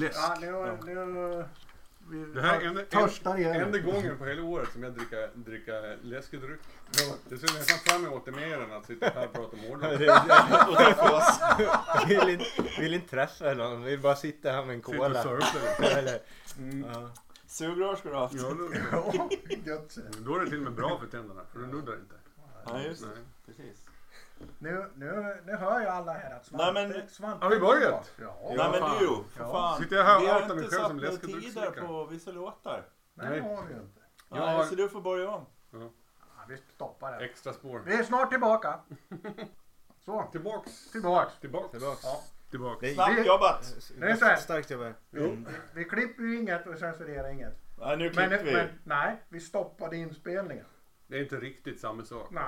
Läsk. Ja, nu, nu, vi Det här är enda, gången på hela året som jag dricker, dricker läskedryck. Det ser nästan fram emot det mer än att sitta här och prata om oss. Vill inte, vill inte träffa någon, vill bara sitta här med en Sitta och cola. surfa Mm. ja. Sugrör ska du ha haft. Ja, då, Ja, då är det till och med bra för tänderna, för du nuddar inte. Ja, just det. Nej. Precis. Nu, nu, nu hör ju alla här att Svante... Nej, men- Svante Har vi börjat? Ja. Nej men fan. du, för Ja. fan. Sitter jag här och vi har outar mig inte själv som satt några tider läskedrycksdrickare? på vissa låtar. Nej, Nej. det har vi ju inte. Jag Nej, har- så du får börja om. Ja, vi stoppar det. Extra spår. Vi är snart tillbaka. Så, Tillbaks. tillbaks. Tillbaks. Tillbaks. Ja. Tillbaks. Det är Snabbt jobbat. Det är så här. Starkt jobbat. Vi, vi klipper ju inget och censurerar inget. Nej, nu Men, klippte vi. men nej, vi stoppade inspelningen. Det är inte riktigt samma sak Nej.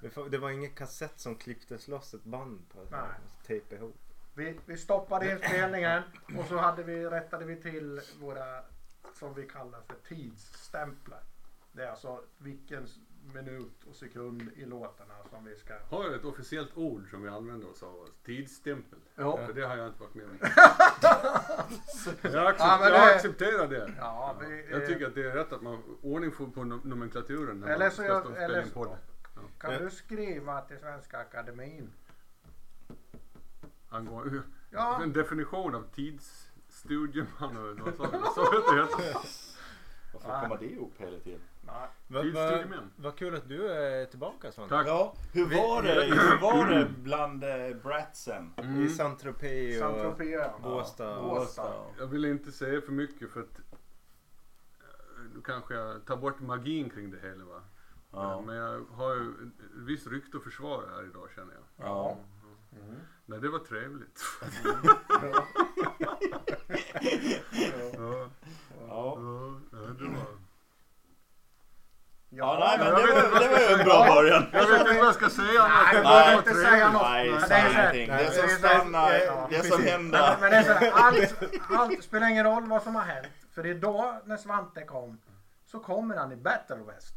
Det får- Det var ingen kassett som klipptes loss ett band på. Nej. Tejpa ihop. Vi, vi stoppade inspelningen och så hade vi, rättade vi till våra, som vi kallar för tidsstämplar. Det är alltså vilken minut och sekund i låtarna som vi ska... Har jag ett officiellt ord som vi använder oss av? Tidsstämpel. Ja. För det har jag inte varit med om. jag, accept, Ja, men jag det- accepterar det. Ja, vi, Jag tycker att det är rätt att man får ordning på, på nom- nomenklaturen när Eller man så ska jag- spela eller in så- podd. Kan du skriva till Svenska Akademin? Angående, Ja. En definition av tidsstudium. Och något sånt. Så vet jag inte. Varför kommer det ihop hela tiden? Vad va, kul att du är tillbaka Svante. Tack. Ja, hur var det, hur var det bland eh, bratsen? Mm. I Saint-Tropez och Saint-Tropez. ja. Båstad. Båstad. Jag vill inte säga för mycket för att eh, nu kanske jag tar bort magin kring det hela va. Ja. Men jag har ju ett visst rykte att försvara här idag känner jag. Ja. Nej det var trevligt. ja, Ja. ja, det var. Ja, nej men jag det var, det var ju en bra början. Jag vet inte vad jag ska säga Nej, det behöver inte trevligt. säga något. Nej, så här- ingenting. Nej, Det som stannar, det som händer. men det är så här, allt, allt spelar ingen roll vad som har hänt. För idag när Svante kom så kommer han i Battle West.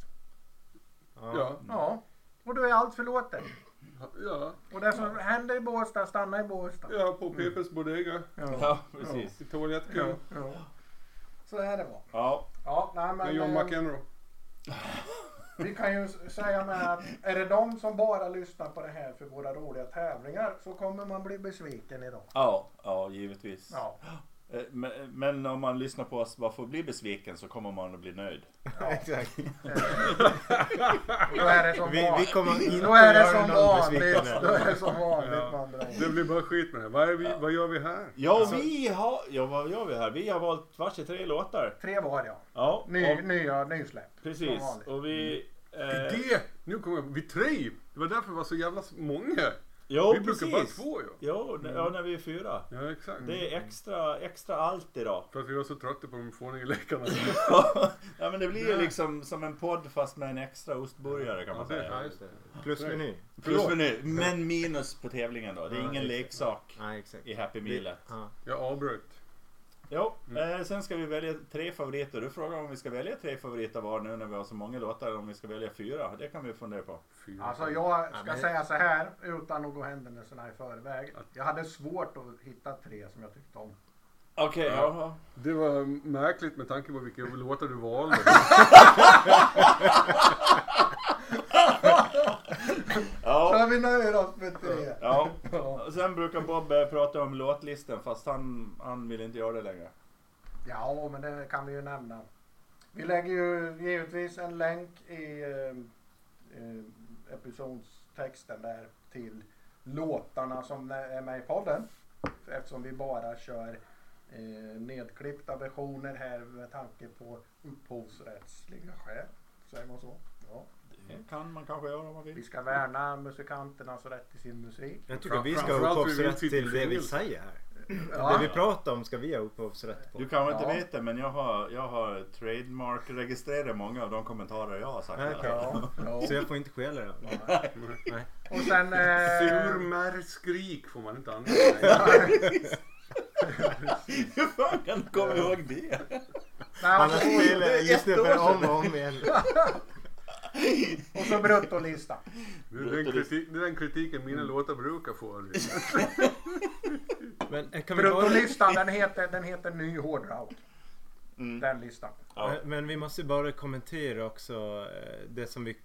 Ja, Ja. Och då är allt förlåtet. ja, Och det som händer i Båstad stannar i Båstad. ja, på Pepes Bodega. Ja, precis. I toalettkön. Ja. Så är det bara. Ja, Ja, nej Med John men eh, McEnroe. vi kan ju säga med att är det de som bara lyssnar på det här för våra roliga tävlingar så kommer man bli besviken idag. ja, ja givetvis. Ja, Men, men om man lyssnar på oss bara för att bli besviken så kommer man att bli nöjd. Exakt. då är det som Vi, vi vanligt. kommer inte Då är det som vanligt. Då är det som vanligt med Ja. andra ord. Det blir bara skit med det. Vad, är vi, vad gör vi här? Ja, vi har... Ja, vad gör vi här? Vi har valt varsin tre låtar. Tre var ja. Ja, Ny, och, nya nysläpp. Precis. vanligt. Och vi... Eh, Det! Nu kommer jag Vi tre! Det var därför det var så jävla många. Jo, vi brukar bara precis. två ju. Jo, n- ja, när vi är fyra. Ja, exakt. Det är extra, extra allt idag. För att vi var så trötta på de fåniga lekarna. ja, men det blir ju liksom som en podd fast med en extra ostburgare kan man Ja, säga. Ja. Plusmeny. Plus meny, men minus på tävlingen då. Det är Ja, ingen exakt. leksak Nej, exakt. i Happy Mealet. Ja. Jag avbröt. Jo, eh, sen ska vi välja tre favoriter. Du frågar om vi ska välja tre favoriter var nu när vi har så många låtar om vi ska välja fyra. Det kan vi fundera på. Fyra. Alltså jag ska men- säga så här utan att gå händelserna i förväg. Jag hade svårt att hitta tre som jag tyckte om. Okej, Ja. jaha. Det var märkligt med tanke på vilka låtar du valde. Så Ja. vi nöjer oss med tre. ja. Ja. Och Sen brukar Bob prata om låtlistan fast han, han vill inte göra det längre. Ja, men det kan vi ju nämna. Vi lägger ju givetvis en länk i eh, eh, episodstexten där till låtarna som är med i podden. Eftersom vi bara kör eh, nedklippta versioner här med tanke på upphovsrättsliga skäl. Säger man så? Ja. Det kan man kanske göra om man Vi vill. ska värna musikanternas rätt till sin musik. Jag tycker vi ska ha vi upphovsrätt till det vi säger här. Ja. Det vi pratar om ska vi ha upphovsrätt på. Du kanske inte Ja. vet det men jag har, jag har trademark-registrerat många av de kommentarer jag har sagt. Okej. Ja, ja. Så jag får inte stjäla det? Nej. Och sen... Eh, Surmärskrik får man inte använda. Hur fan kan du komma ihåg det? nej, Han har och, så, spelat just nu för om och om igen. och så bruttolistan. Det är den, kritik, det är den kritiken mina låtar brukar få. Men eh, kan vi bara... Bruttolistan den heter, den heter Ny hårdrock. Mm. Den listan. Ja. Men- vi måste bara kommentera också eh, det som vi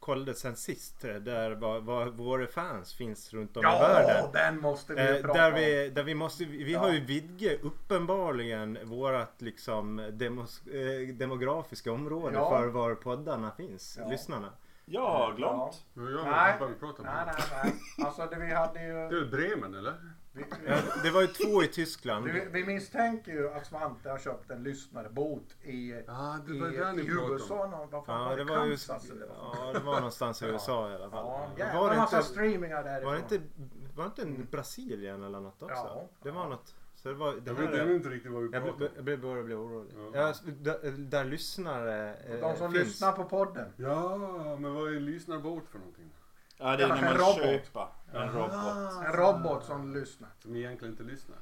kollade sen sist. Där var, var våra fans finns runt om i Ja, världen. den måste vi Eh, prata där vi, där vi måste, vi Ja. har ju vidgat uppenbarligen vårat liksom demos, eh, demografiska område Ja. för var poddarna finns, Ja. lyssnarna. Jag har glömt. Ja, jag Nej. Nej, nej, nej. Alltså det, vi hade Det ju... är väl Bremen eller? Vi, Ja, det var ju två i Tyskland. vi, vi misstänker ju att Svante har köpt en lyssnarbot i, Ja, det i, i. USA. Någon, vad fan Ja, var det var. Kansas? Ja, det någonstans i USA i alla fall. Ja, var, det massa inte, streamingar därifrån. var det inte, var det inte en Brasilien eller något också? Ja. Det var något. Så det var, det Jag vet ännu inte riktigt vad vi pratar om. jag börjar bli orolig. Ja. Ja, där, där lyssnare eh, De som finns. lyssnar på podden. Ja, men vad är lyssnarbåt för någonting? Ja, det är när en man robot. köper en robot. En robot som lyssnar. Som egentligen inte lyssnar.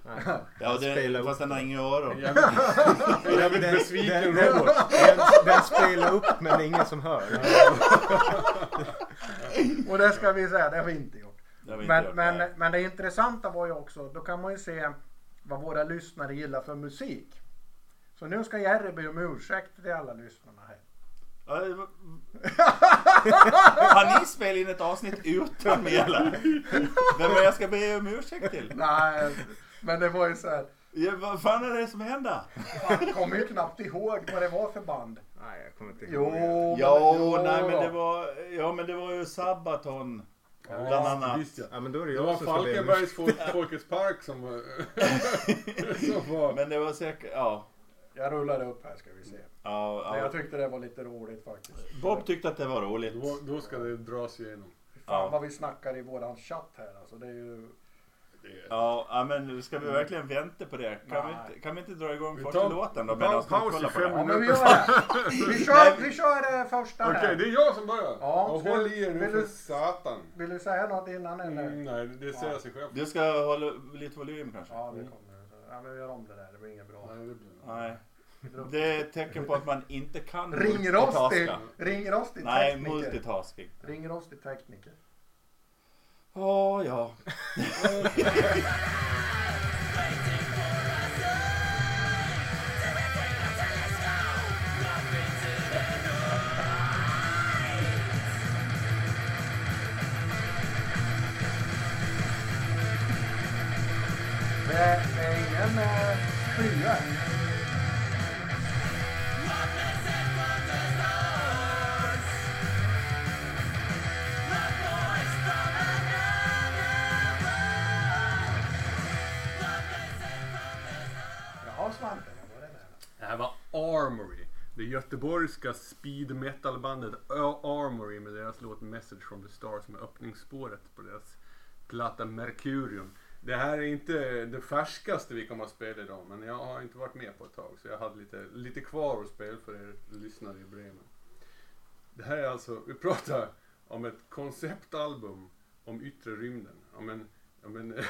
Ja, Spelar det, fast den har inga öron. Jävligt Den- besviken den- robot. Den, den spelar upp men det är ingen som hör. Och det ska vi säga, det har vi inte gjort. Det vi inte Men, gjort, men, nej. men det intressanta var ju också, då kan man ju se vad våra lyssnare gillar för musik. Så nu ska Jerry be om ursäkt till alla lyssnarna här. Ja, det var- Har ni spelat in ett avsnitt utan mig eller? Vem är det jag ska be om ursäkt till? Nej, men det var ju så här. Ja, vad fan är det som händer? Jag kommer ju knappt ihåg vad det var för band. Nej, jag kommer inte Jo, ihåg. Jo, nej men det var, ja men det var ju Sabaton. Bland annat. Visst ja. Ja, men då är det Det jag var som om ursäkt. Falkenbergs Fol- Folkets Park som var... som var... Men det var säkert, ja. Jag rullar upp här ska vi se. ja, Men jag ja. tyckte det var lite roligt faktiskt. Bob tyckte att det var roligt. Då, då ska det dras igenom. Fan Ja. vad vi snackar i våran chatt här alltså. Det är ju... Det är... Ja, ja, men ska vi verkligen vänta på det? Kan, vi inte, kan vi inte dra igång Vi första låten då? vi tar medan de paus i kollar på fem det? Ja men vi minuter. gör det. Vi kör, vi kör eh, första Okej, här. det är jag som börjar. Ja, och ska- håll i er nu vill för du- satan. Vill du säga något innan eller? Mm, nej, det säger sig själv. Du ska hålla lite volym kanske? Ja det kommer. Ja men vi gör om det där. Det blir inget bra. Nej, det blir... Nej. Det är ett tecken på att man inte kan Ringrostig, multitaska. ringrostig Nej, tekniker. multitasking. Ringrostig tekniker. Åh, ja. Det göteborgska speed metal bandet Armory med deras låt Message from the Stars är öppningsspåret på deras platta Mercurium. Det här är inte det färskaste vi kommer att spela idag men jag har inte varit med på ett tag så jag hade lite, lite kvar att spela för er lyssnare i Bremen. Det här är alltså, vi pratar om ett konceptalbum om yttre rymden. Om en, om en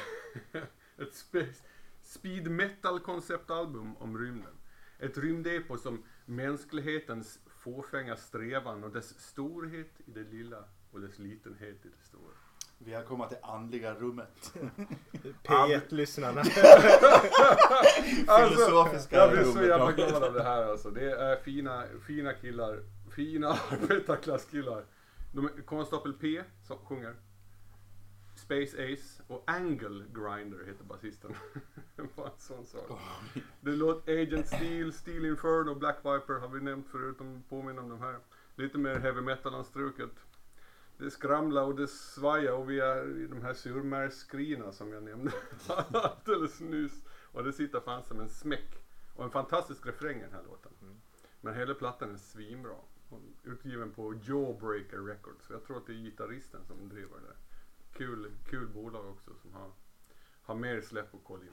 ett space, speed metal konceptalbum om rymden. Ett rymdepos som mänsklighetens fåfänga strävan och dess storhet i det lilla och dess litenhet i det stora. Vi har kommit till andliga rummet. P1-lyssnarna. Filosofiska jag blir så rummet. jävla glad av det här alltså. Det är fina, fina killar. Fina arbetarklasskillar. De är Konstapel P som sjunger. Space Ace och Angle Grinder heter basisten. Bara en sån sak. Det låter Agent Steel, Steel Inferno, Black Viper har vi nämnt förut. De påminner om de här. Lite mer heavy metal-anstruket. Det skramlar och det svajar och vi är i de här surmärgsskrinar som jag nämnde alldeles nyss. Och det sitter fan som en smäck. Och en fantastisk refräng i den här låten. Men hela plattan är svinbra. Utgiven på Jawbreaker Records. Jag tror att det är gitarristen som driver det. Kul, kul bolag också som har, har mer släpp och koll in.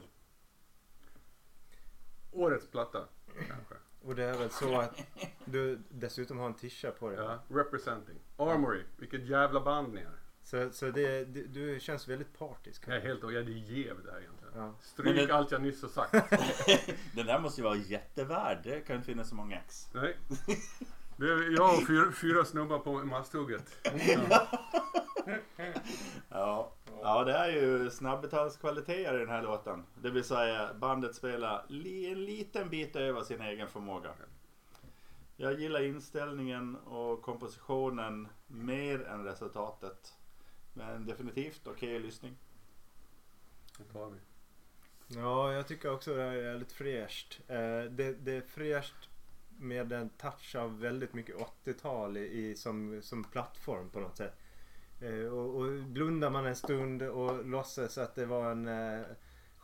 Årets platta kanske. Och det är väl så att du dessutom har en tisha på dig. Ja, representing. Armory, vilket jävla band ni är. Så, så det, det, du känns väldigt partisk. Jag är helt och jag är jäv det här egentligen. Ja. Stryk det- allt jag nyss har sagt. Den där måste ju vara jättevärd. Det kan inte finnas så många ex. Nej. Det är jag och fyra, fyra snubbar på masthugget. Ja. ja, det är ju snabbmetallskvaliteter i den här låten. Det vill säga bandet spelar li- en liten bit över sin egen förmåga. Jag gillar inställningen och kompositionen mer än resultatet. Men definitivt okej lyssning. Det tar vi. Ja, jag tycker också det här är lite fräscht. Eh, det, det är fräscht med en touch av väldigt mycket 80-tal i, i, som, som plattform på något sätt. Eh, och, och blundar man en stund och låtsas att det var en eh,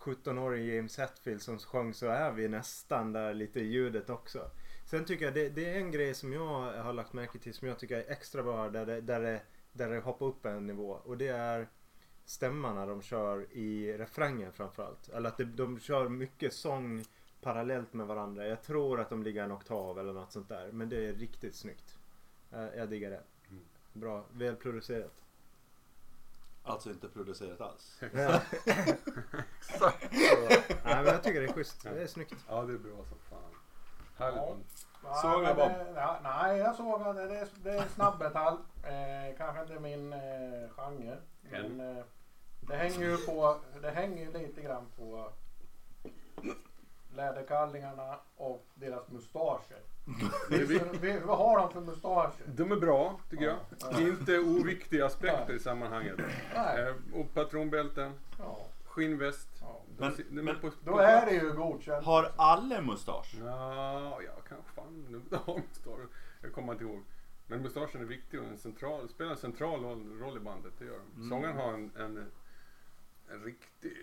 17-årig James Hetfield som sjöng så är vi nästan där lite i ljudet också. Sen tycker jag det, det är en grej som jag har lagt märke till som jag tycker är extra bra där det, där det, där det hoppar upp en nivå och det är stämmarna de kör i refrängen framförallt. Eller att de, de kör mycket sång parallellt med varandra. Jag tror att de ligger en oktav eller något sånt där. Men det är riktigt snyggt. Eh, Jag diggar det. Mm. Bra, välproducerat. Alltså inte producerat alls. Ja. Exakt. Nej men jag tycker det är schysst. Det är snyggt. Ja, det är bra som fan. Härligt. Ja. man. Ja, Sågar men Bob? det- ja, nej, jag sågar det. Det är, det är snabbmetall. Eh, kanske inte min eh, genre. Men eh, det hänger ju på, det hänger ju lite grann på läderkallingarna och deras mustascher. Vad har de för mustascher? De är bra, tycker jag. Ja. Inte oviktiga aspekter i sammanhanget. Nej. Eh, och patronbälten, Ja, skinnväst. ja. De, Men- de men- på, Då är det ju godkänt. Har alla mustasch? Ja, ja, kanske fan. Nu har mustasch. Jag kommer inte ihåg. Men mustaschen är viktig och en central, spelar en central roll, roll i bandet. Det gör de. Mm. Sångaren har en, en, en riktig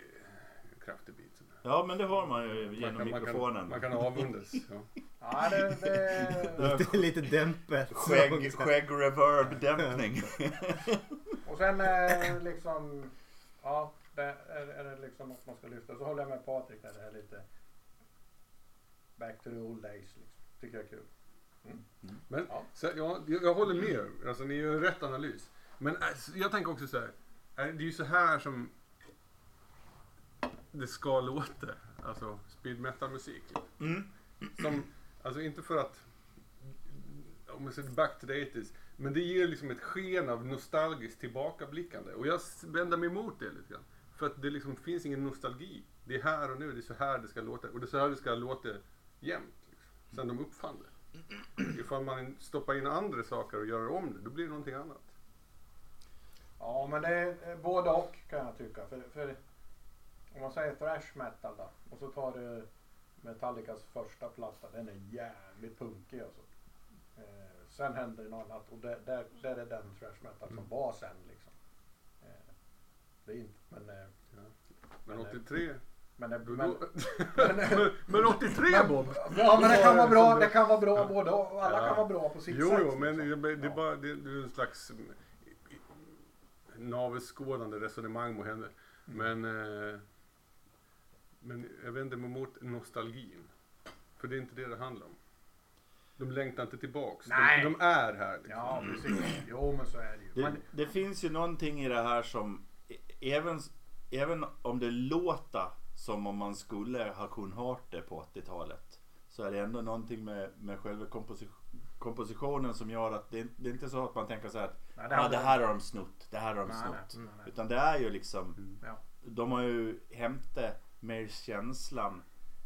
kraftig bit. Ja men det har man ju genom man, kan, mikrofonen. man kan avundas. Ja. Ja, det, det, Lite, lite dämpet. Skägg, skägg reverb dämpning. och sen eh, liksom, ja, det är, är det liksom något man ska lyfta. Så håller jag med Patrik där det är lite back to the old days. Liksom. Tycker jag är kul. Men Ja. så, ja, jag, jag håller med. Alltså, ni gör rätt analys. Men alltså, jag tänker också så här. eh, Det är ju så här som det ska låta. Alltså speed metal musik. Mm. Som, alltså inte för att, om man säger back to the 80s. Men det ger liksom ett sken av nostalgiskt tillbakablickande. Och jag vänder mig emot det lite grann. För att det liksom finns ingen nostalgi. Det är här och nu, det är så här det ska låta. Och det är så här det ska låta jämt. Liksom, sen de uppfann det. Ifall man stoppar in andra saker och gör om det, då blir det någonting annat. Ja, men det är både och kan jag tycka. För, för om man säger thrash metal då och så tar du Metallicas första platta. Den är jävligt punkig alltså. Eh, sen händer det något annat och det, där, där är den thrash metal som Mm. var sen liksom. Eh, det är inte, men, eh, Men Men, eh, 83... men, det, men, men, men, men 83 Bob! Ja men det kan vara bra, det kan vara bra Ja. både och. Alla Ja. kan vara bra på sitt Jo, sätt. jo, men liksom. det, det, är Ja. bara, det, det är en slags mm, navelskådande resonemang må hända. Mm. Men, eh, men jag vänder mig mot nostalgin. För det är inte det det handlar om. De längtar inte tillbaks. De, Nej. de är här. Liksom. Ja precis. Jo men så är det ju. Det, Men, det finns ju någonting i det här som e- även, även om det låter som om man skulle ha kunnat det på 80-talet så är det ändå någonting med, med själva komposi- kompositionen som gör att det, det är inte så att man tänker så här att nej, ah, hade- det här har de snott, det här har de Nej, snott. nej, nej, nej. Utan det är ju liksom, Ja. de har ju hämtat mer känslan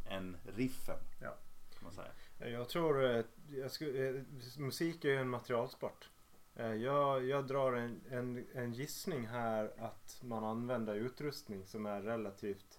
än riffen. Ja. Kan man säga. Jag tror eh, jag skulle, eh, musik är ju en materialsport. Eh, Jag, jag drar en, en, en gissning här att man använder utrustning som är relativt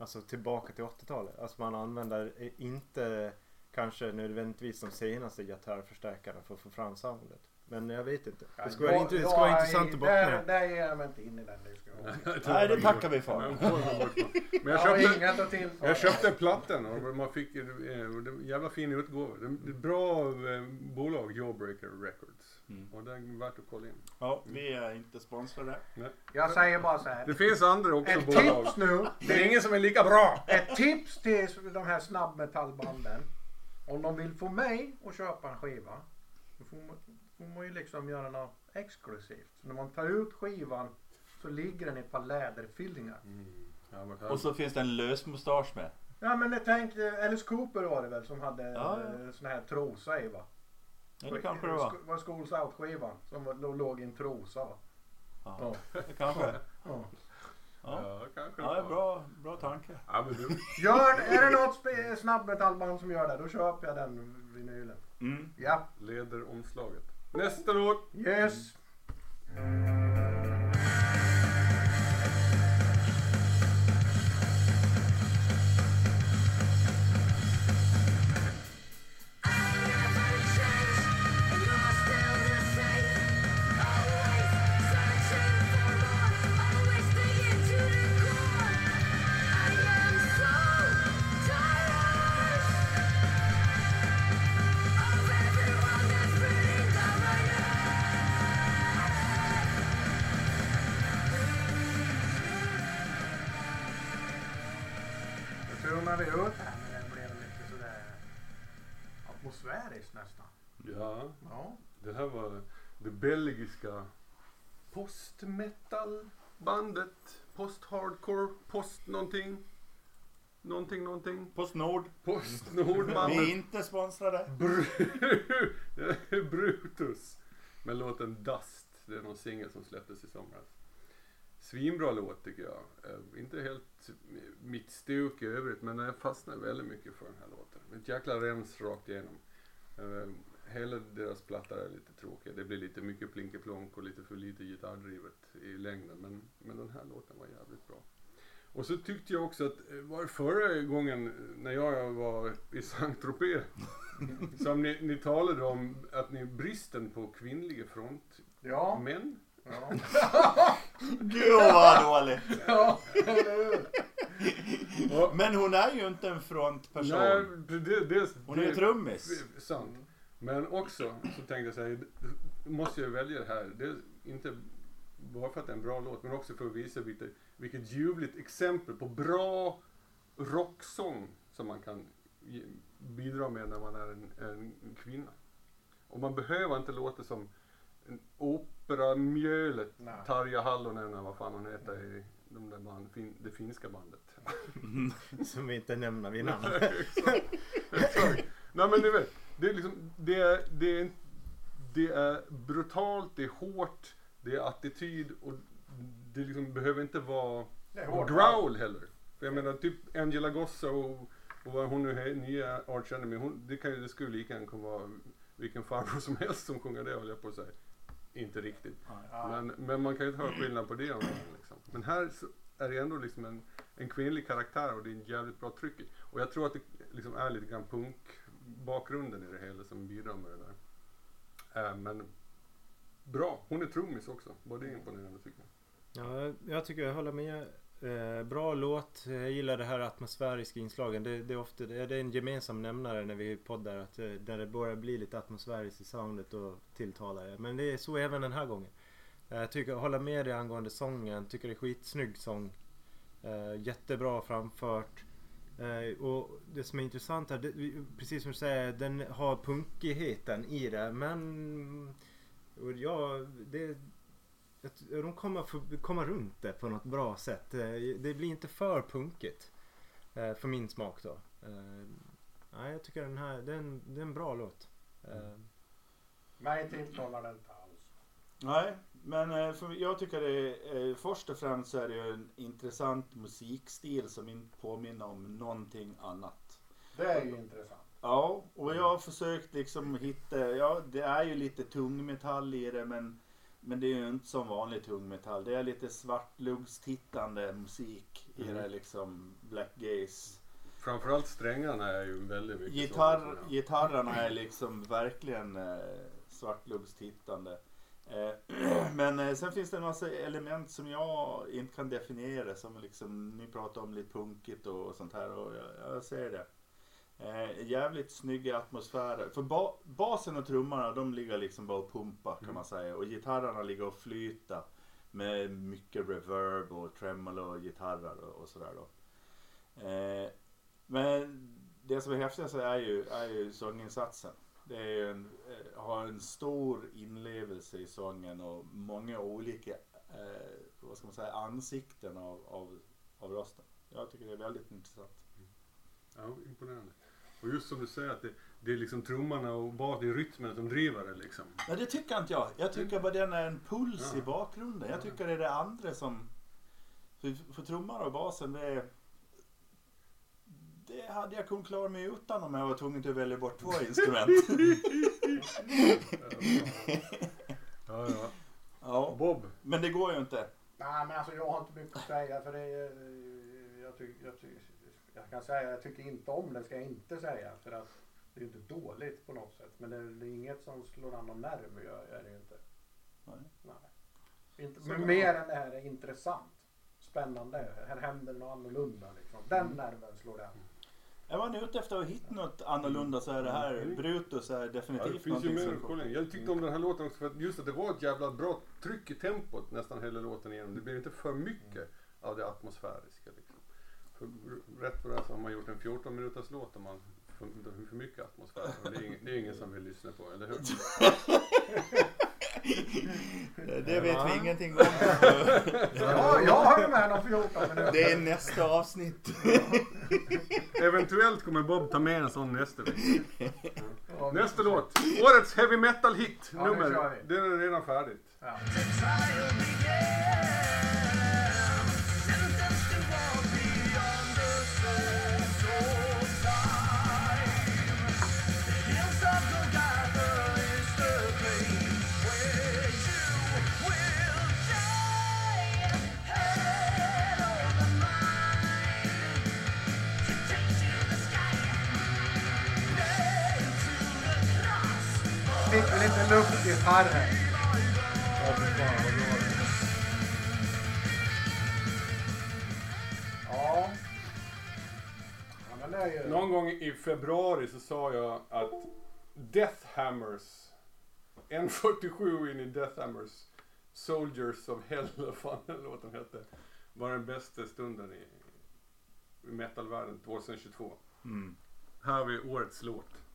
Alltså tillbaka till 80-talet. Alltså man använder inte kanske nödvändigtvis de senaste gitarrförstärkarna för att få fram soundet. Men jag vet inte. Det skulle vara, Jag- int- det skulle vara är- intressant att där, bottna där ger jag mig inte in i den diskussionen. Nej, det tackar vi för. Men jag köpte, jag köpte plattan och man fick eh, en jävla fin utgåva. Det är ett bra eh, bolag, Jawbreaker Records. Mm. Och det är värt att kolla in. Ja, vi är inte sponsrade. Jag säger bara så här. Det finns andra också Ett bolag. tips nu. Det är ingen som är lika bra. Ett tips till de här snabbmetallbanden. Om de vill få mig att köpa en skiva. Då får man, får man ju liksom göra något exklusivt. Så när man tar ut skivan så ligger den i ett par läderfyllningar. Ja, men Och så finns det en lös mustasch med. Ja men jag tänk, eh, Alice Cooper var det väl som hade Ja, ja, sån här trosa i va? Ja, det kanske det var. Sk- var Schools Out-skivan som var- låg- i en trosa va? Ja, Ja. det kanske. ja. Ja, Ja, kanske. ja det är bra, bra tanke. Ja, men du, Gör, är det något snabbmetallband som gör det, då köper jag den vinylen. Mm. Ja, leder omslaget. Nästa låt. yes. Här var det belgiska postmetal-bandet. Post-hardcore, post någonting. Någonting, någonting. Postnord. Vi är inte sponsrade. Bru- Brutus. Med låten Dust. Det är någon singel som släpptes i somras. Svinbra låt tycker jag. Eh, inte helt mitt stuk i övrigt men jag fastnar väldigt mycket för den här låten. Ett jäkla rens rakt igenom. Eh, hela deras platta är lite tråkig. Det blir lite mycket plinkeplonk och lite för lite gitarrdrivet i längden. Men, men den här låten var jävligt bra. Och så tyckte jag också att, eh, var förra gången när jag var i Saint-Tropez som ni, ni talade om att ni bristen på kvinnliga Ja. frontmän. Ja. Gud vad dåligt. ja, Men hon är ju inte en frontperson. nej, det, det, Hon är ju trummis. Sant. Men också så tänkte jag säga, måste jag välja det här. Det är inte bara för att det är en bra låt men också för att visa vilket, vilket ljuvligt exempel på bra rocksång som man kan bidra med när man är en, en kvinna. Och man behöver inte låta som operamjölet Nej. Tarja Hallonen eller vad fan hon heter i de där band, fin, det finska bandet. Som vi inte nämner vid namn. Exakt. Exakt. Nej men du vet, det är liksom, det det det är brutalt, det är hårt, det är attityd och det liksom behöver inte vara growl heller. För jag menar typ Angela Gossa och, och vad hon nu är, nya Arch Enemy, hon, det, kan, ju- det skulle lika gärna kunna vara vilken farbror som helst som sjunger det höll jag på att säga. Inte riktigt. Men, men man kan ju inte höra skillnad på det. Liksom. Men här är det ändå liksom en, en kvinnlig karaktär och det är en jävligt bra tryck. Och jag tror att det liksom är lite grann punk-bakgrunden i det hela som bidrar med det där. Äh, men bra, hon är trummis också. Var det imponerande tycker jag. Ja, jag tycker jag håller med. Eh, bra låt. Jag gillar det här atmosfäriska inslagen. Det, det, är ofta, det är en gemensam nämnare när vi poddar. Att eh, när det börjar bli lite atmosfäriskt i soundet och tilltalar det. Men det är så även den här gången. Eh, Jag tycker jag håller med dig angående sången. Tycker det är skitsnygg sång. Eh, jättebra framfört. Eh, och det som är intressant här, det, precis som du säger, den har punkigheten i det. Men och ja, det, de kommer få- komma runt det på något bra sätt. Eh, Det blir inte för punkigt. eh, För min smak då. Eh, Nej, jag tycker den här, det är en, det är en bra låt. Eh, Mig tilltalar det inte alls. Nej, men eh, för jag tycker det är, eh, först och främst så är det ju en intressant musikstil som inte påminner om någonting annat. Det är ju intressant. Ja, och jag har försökt liksom hitta, ja det är ju lite tungmetall i det men, men det är ju inte som vanlig tungmetall. Det är lite svartluggstittande musik i Mm. det liksom, black gaze. Framförallt strängarna är ju väldigt mycket Gitarr, gitarrerna är liksom verkligen eh, svartluggstittande. Eh, men eh, sen finns det en massa element som jag inte kan definiera som liksom, ni pratar om lite punkigt och sånt här och jag, jag ser det. Eh, jävligt snygga atmosfärer. För ba basen och trummorna de ligger liksom bara och pumpar kan Mm. man säga. Och gitarrerna ligger och flyter. Med mycket reverb och tremolo och gitarrer och, och sådär då. Eh, men det som är häftigast är ju, är ju sånginsatsen. Det en, eh, har en stor inlevelse i sången och många olika eh, vad ska man säga, ansikten av, av, av rösten. Jag tycker det är väldigt intressant. Ja, imponerande. Och just som du säger att det, det är liksom trummorna och bara det är rytmen som driver det liksom. Nej det tycker inte jag. Jag tycker bara den är en puls Ja. i bakgrunden. Jag tycker det är det andra som... För, för trummor och basen det är... Det hade jag kunnat klara mig utan om jag var tvungen att välja bort två instrument. Ja, ja. ja. Bob. Men det går ju inte. Nej men alltså jag har inte mycket att säga för det är, jag, tycker, jag, tycker, jag kan säga jag tycker inte om det ska jag inte säga för att det är ju inte dåligt på något sätt men det är, det är inget som slår an någon nerv är det ju inte. Nej. Nej. Inte, men mer än det här är intressant. Spännande. Här händer något annorlunda liksom. Den nerven slår den. Är man ute efter att hitta något annorlunda så är det här Mm. Brutus är Ja, det definitivt finns ju mer som... Jag tyckte om den här låten också för att just att det var ett jävla bra tryck i tempot nästan hela låten igenom. Det blev inte för mycket av det atmosfäriska. Liksom. För, rätt vad det är så har man gjort en 14 minuters låt om man för, för mycket atmosfär. Det, är ingen, det är ingen som vill lyssna på, eller hur? Det vet vi ingenting om. Ja, jag har ju med de 14 minuter. Det är nästa avsnitt. Eventuellt kommer Bob ta med en sån nästa vecka. Nästa låt. Årets heavy metal hit nummer. Den är redan färdigt. Ja. Vi lite luftgitarrer. Ja, fy fan vad bra det är. Ja. Ja men det är ju... Någon gång i februari så sa jag att Death Hammers N47 in i Death Hammers Soldiers of Hell, vad fan den låten hette, var den bästa stunden i, i metalvärlden 2022. Mm. Här har vi årets låt.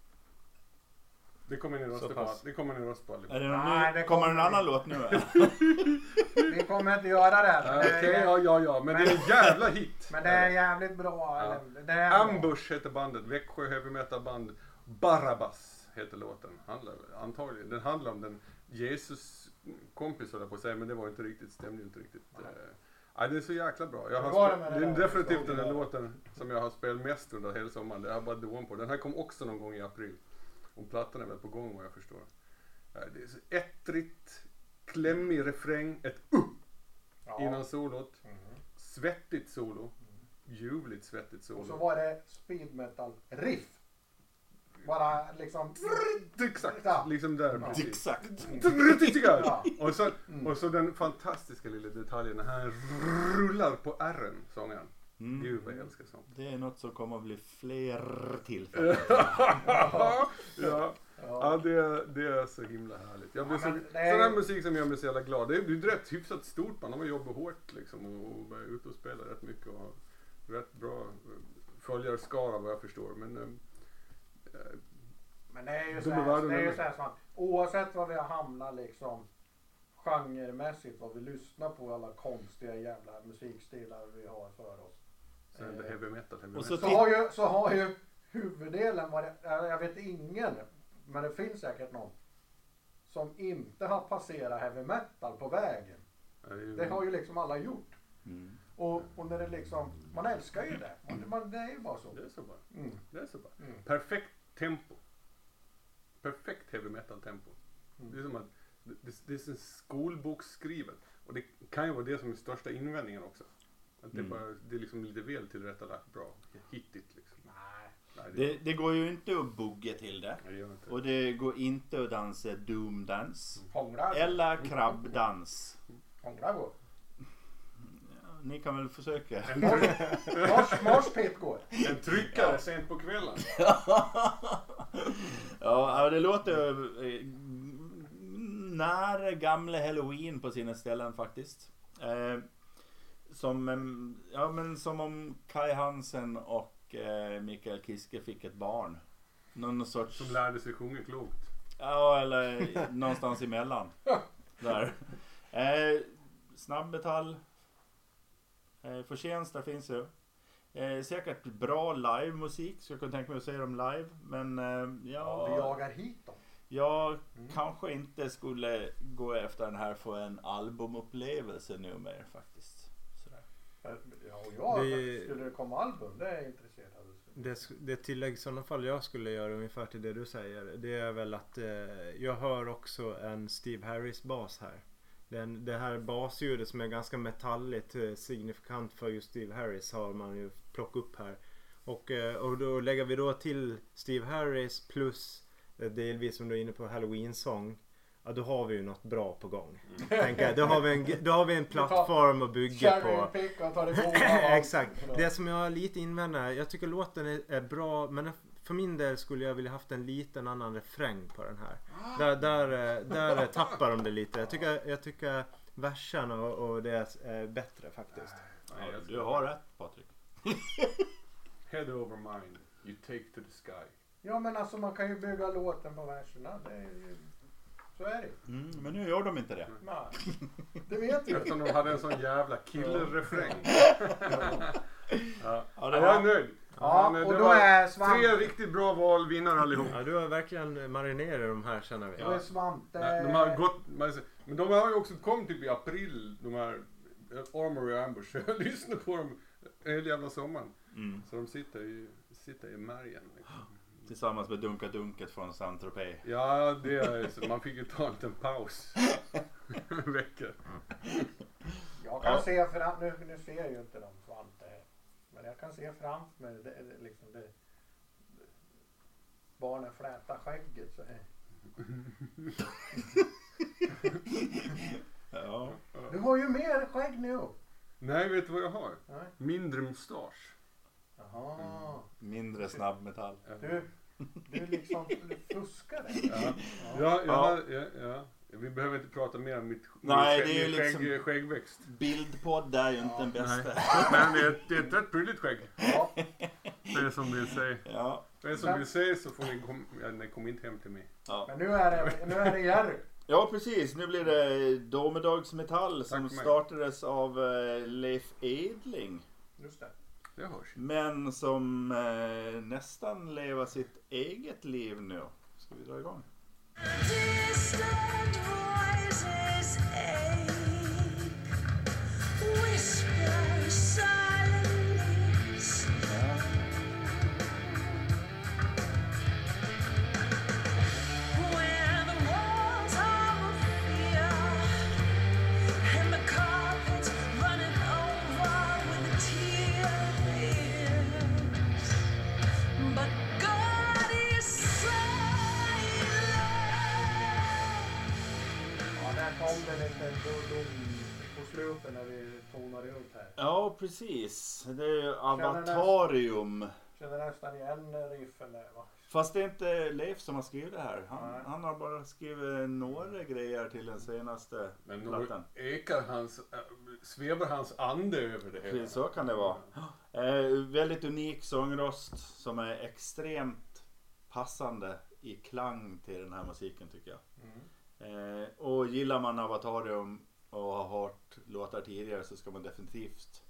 Det kommer ni rösta på. Det kommer ni rösta på. Är det någon Nej, ny? det Kommer kommer en annan låt nu? Vi kommer inte göra det. Men det Okej, ja, ja, ja. Men det är en jävla hit. men det är jävligt bra. Ja. eller- Det är bra. Ambush heter bandet. Växjö heavy metal band. Barabbas heter låten. Handlar, antagligen. Den handlar om den Jesus kompis höll jag på att säga, men det var inte riktigt, stämde ju inte riktigt. Nej. Eh, Ja, det är så jäkla bra. Jag har Hur var det spe- det det är där? definitivt den här låten som jag har spelat mest under hela sommaren. Det har bara Duon på. Den här kom också någon gång i april. Och plattan är väl på gång vad jag förstår. Det är så ettrigt, klämmig refräng, ett uh Ja. innan solot. Mhm. Svettigt solo. Ljuvligt svettigt Och så solo. var det speed metal riff. Bara liksom... Exakt, Ja. liksom där Ja. precis. Exakt. Ja. Och så, Mm. och så den fantastiska lilla detaljen när han rullar på R'n, sångaren. Mm. Gud vad jag älskar sånt. Det är något som kommer att bli fler tillfällen. ja, ja Ja. det, det är så himla härligt. Jag blir Ja, så, men sån här musik som gör mig så jävla glad. Det är, det är ett hyfsat stort band. De har jobbat hårt liksom och, och är ute och spelar rätt mycket och har rätt bra eh, följarskara vad jag förstår. Men eh, eh, Men det är ju De så är här, det är ju så här som att oavsett vad vi har hamnat liksom genremässigt vad vi lyssnar på alla konstiga jävla musikstilar vi har för oss. Så är det Eh, heavy metal. Heavy Och så metal. Så har ju, så har ju huvuddelen jag jag vet ingen, men det finns säkert någon som inte har passerat heavy metal på vägen. Det har ju liksom alla gjort. Mm. Och, och när det liksom, man älskar ju det. Man, man, det är ju bara så. Det är så bara. Mm. Det är så bara. Mm. Perfekt tempo. Perfekt heavy metal tempo. Mm. Det är som att det, det, är skolboksskrivet. Och det kan ju vara det som är största invändningen också. Att det, är Mm. bara, det är liksom lite väl tillrättalagt bra. Hittigt liksom. Nej. Nej, det, Det, det går ju inte att bugga till det. det gör inte. Och det går inte att dansa doomdans. Eller krabbdans. hånglar går. Ja, ni kan väl försöka. En, går. en tryckare sent på kvällen. ja, det låter eh, nära gamla halloween på sina ställen faktiskt. Som, ja, men som om Kai Hansen och eh, Mikael Kiske fick ett barn. Någon sorts... Som lärde sig sjunga klokt. Ja, eller någonstans emellan. Där. Eh, snabbmetall. Eh, förtjänster finns ju. Eh, säkert bra livemusik, så jag kan tänka mig att se dem live. Men eh, ja, Vi jagar hit dem. jag Mm. kanske inte skulle gå efter den här för en albumupplevelse nu mer faktiskt. Ja, och jag, Det- skulle det komma album, det är jag intresserad av. Det, det tillägg i sådana fall jag skulle göra ungefär till det du säger. Det är väl att eh, jag hör också en Steve Harris bas här. Den, det här basljudet som är ganska metalligt eh, signifikant för just Steve Harris har man ju plockat upp här. Och, eh, och då lägger vi då till Steve Harris plus eh, delvis som du är inne på Halloween-sång. Ja då har vi ju något bra på gång. Tänker jag. Då, har vi en, då har vi en plattform att bygga på. Exakt. Det som jag lite invänder, jag tycker låten är, är bra men för min del skulle jag vilja haft en liten annan refräng på den här. Där, där, där tappar de det lite. Jag tycker, jag tycker verserna och, och det är bättre faktiskt. Nej, Ja, du har rätt Patrik. Head over mind, you take to the sky. Ja men alltså man kan ju bygga låten på verserna. Det är ju... Så är det Mm, men nu gör de inte det. Nej. Det vet vi. Eftersom de hade en sån jävla killrefräng. ja. Ja, det jag är nöjd. Ja, Men, och då är Svante... Tre riktigt bra val, vinnare allihop. Ja, du har verkligen marinerat de här känner vi. Då är Svante... Nej, De har gått, men de har ju också kommit typ i april, de här eh, Armory och Ambush. Jag lyssnar på dem hela jävla sommaren. Mm. Så de sitter i, sitter i märgen. Liksom. Tillsammans med Dunka Dunket från Saint Tropez. Ja, det är så. Man fick ju ta en liten paus. En vecka. Jag kan Ja. se fram... Nu, nu ser jag ju inte de Svante. Men jag kan se framför mig det, det, liksom det... Barnen flätar skägget så här. Ja. Du har ju mer skägg nu. Nej, vet du vad jag har? Nej. Mindre mustasch. Jaha. Mindre snabbmetall. Du, du liksom du fuskar. Ja, ja, ja, ja, ja. Vi behöver inte prata mer om mitt Nej, min det är ju skägg, liksom- skäggväxt. Bildpodd är ju inte den bästa. Men det är, ett- det är ett rätt prydligt skägg. Ja. Det är som vill säga. Ja. Det är som vill säga så får ni kom, ja, ni kom inte hem till mig. Ja. Men nu är det, nu är det Jerry. ja, precis. Nu blir det Domedagsmetall som startades av eh, Leif Edling. Just det. Det hörs. Men som eh, nästan lever sitt eget liv nu. Ska vi dra igång? Distant voices ache, whisper slutet när vi tonade ut här. Ja, precis. Det är ju Avatarium. Känner nästan igen riffen där va? Fast det är inte Leif som har skrivit det här. Han, han har bara skrivit några grejer till den senaste Men nog plattan. ekar hans, äh, svävar hans ande över det hela. Precis, så kan det vara. Eh, väldigt unik sångröst som är extremt passande i klang till den här musiken tycker jag. Mm. Eh, och gillar man Avatarium och har hört låtar tidigare så ska man definitivt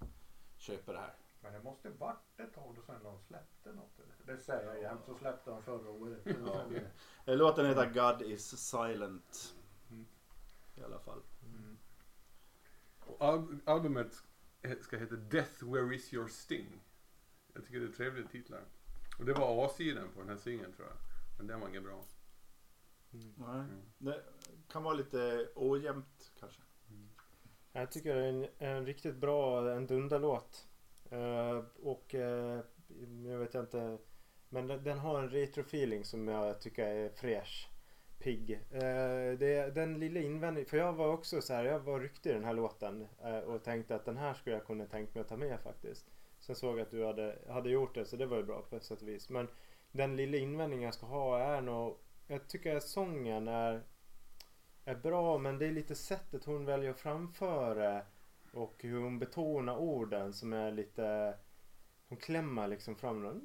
köpa det här. Men det måste varit ett tag sedan de släppte något. eller? Det säger jag jämt, så släppte de förra året. Ja. Eh, Låten heter God is silent. Mm. I alla fall. Och al- albumet ska heta Death Where Is Your Sting. Jag tycker det är trevliga titlar. Och det var A-sidan på den här singeln tror jag. Men den var inget bra. Nej. Det kan vara lite ojämnt kanske. Jag tycker det är en, en riktigt bra, en dunderlåt. Uh, och uh, jag vet inte. Men den, den har en retro-feeling som jag tycker är fräsch. Pigg. Uh, det, den lilla invändningen, för jag var också så här, jag var ryckt i den här låten. uh, och tänkte att den här skulle jag kunna tänkt mig att ta med faktiskt. Sen såg jag att du hade, hade gjort det så det var ju bra på ett sätt och vis. Men den lilla invändningen jag ska ha är nog, jag tycker att sången är är bra men det är lite sättet hon väljer att framföra och hur hon betonar orden som är lite hon klämmer liksom fram den.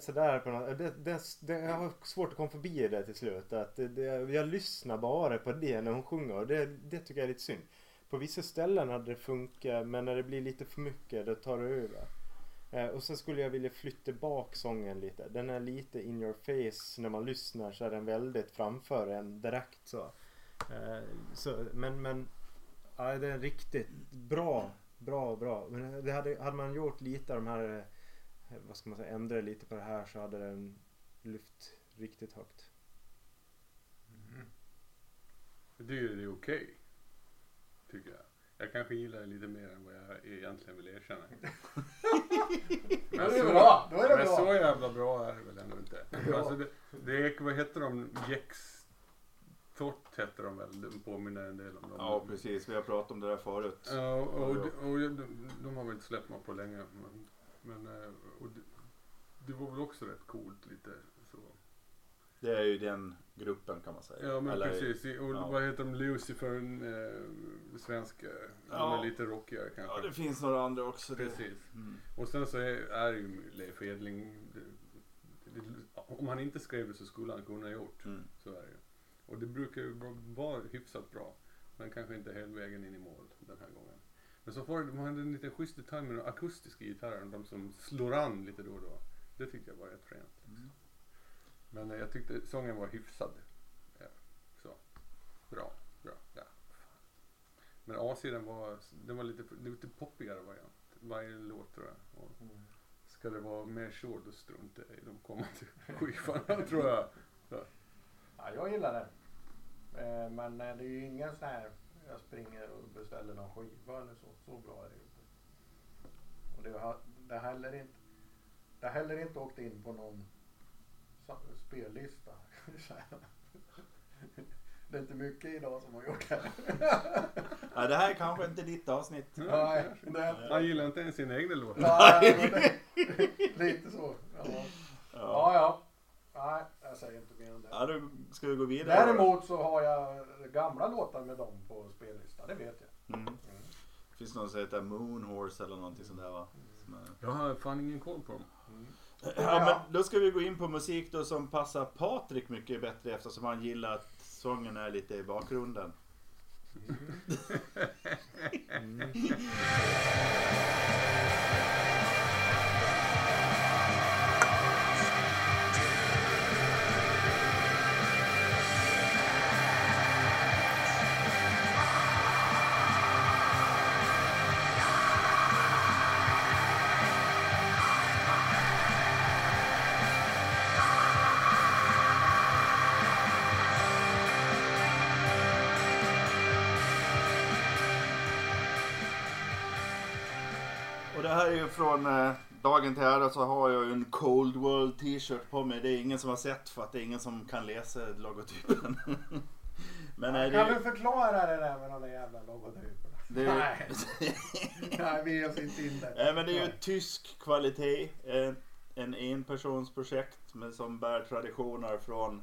sådär på något. Det, det, det, jag har svårt att komma förbi det till slut. Att det, det, jag lyssnar bara på det när hon sjunger och det, det tycker jag är lite synd. på vissa ställen hade det funkat men när det blir lite för mycket då tar det över. Eh, och sen skulle jag vilja flytta bak sången lite. Den är lite in your face när man lyssnar så är den väldigt framför en direkt så. Eh, så men men ja, det är riktigt bra, bra, bra. Men det hade, hade man gjort lite av de här, eh, vad ska man säga, ändra lite på det här så hade den lyft riktigt högt. Mm. Det är ju det är okej. Tycker jag. Jag kanske gillar det lite mer än vad jag egentligen vill erkänna. Är det bra, då är det men bra. så jävla bra är det väl ändå inte. Alltså det, det är, vad heter de? Jex Tott heter de väl? De påminner en del om dem. Ja, precis. Vi har pratat om det där förut. Ja, och, och, och de, de har väl inte släppt något på länge. Men, men eh, och det, det var väl också rätt coolt lite så. Det är ju den gruppen kan man säga. Ja men Eller- precis. Och ja. vad heter de? Lucifer, eh, svenska. De Ja. är lite rockigare kanske. Ja, det finns några andra också. Det. Precis. Mm. Och sen så är, är ju Leif Edling, det, det, om han inte skrev det så skulle han kunna gjort. Mm. Så är det ju. Och det brukar ju vara- hyfsat bra. Men kanske inte hela vägen in i mål den här gången. Men så får de hade en liten schysst detalj med de akustiska gitarrerna, de som slår an lite då och då. Det tyckte jag var rätt fränt. Mm. Men eh, jag tyckte sången var hyfsad. Ja, så. Bra, bra. Ja. Men A-sidan var, den var lite, lite poppigare variant. Varje låt tror jag. Och ska det vara mer short då struntar jag i de kommande skivorna tror jag. Ja, jag gillar det. Eh, men eh, det är ju ingen sån här, jag springer och beställer någon skiva eller så. Så bra är det inte. Och det har, det heller inte, det har heller inte åkt in på någon spellista. Det är inte mycket idag som har gjort det. Ja, det här är kanske inte ditt avsnitt. Nej, det, Han gillar inte ens sina egna låtar. nej, lite så. Ja. Ja. ja, ja. Nej, jag säger inte mer om det. Ja, då ska vi gå vidare. Däremot så har jag gamla låtar med dem på spellistan, det vet jag. Mm. Finns det någon som heter Moonhorse eller någonting sånt där va? Som är... Jag har fan ingen koll på dem. Ja, men då ska vi gå in på musik då som passar Patrik mycket bättre eftersom han gillar att sången är lite i bakgrunden. Och från eh, dagen till ära så har jag ju en Cold World t-shirt på mig. Det är ingen som har sett för att det är ingen som kan läsa logotypen. Men är kan det du förklara det där med de där jävla logotyperna? Det är- Nej. Nej, vi ger oss inte in där. Nej, men det är ju tysk kvalitet. eh, En enpersonsprojekt som bär traditioner från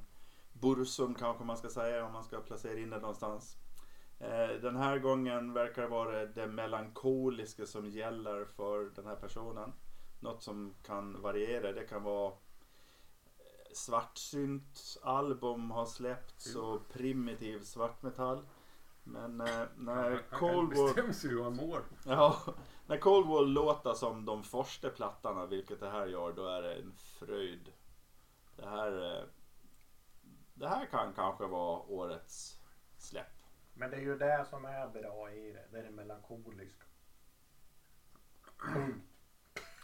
Bursum kanske man ska säga om man ska placera in det någonstans. Eh, Den här gången verkar det vara det melankoliska som gäller för den här personen. Något som kan variera. Det kan vara eh, svartsynt album har släppts och primitiv svartmetall. Men eh, när Cold War... bestämmer sig hur han mår. Ja, när Cold War låter som de första plattorna, vilket det här gör, då är det en fröjd. Det här, eh, det här kan kanske vara årets släpp. Men det är ju det som är bra i det. Det är det melankoliska. Punkt.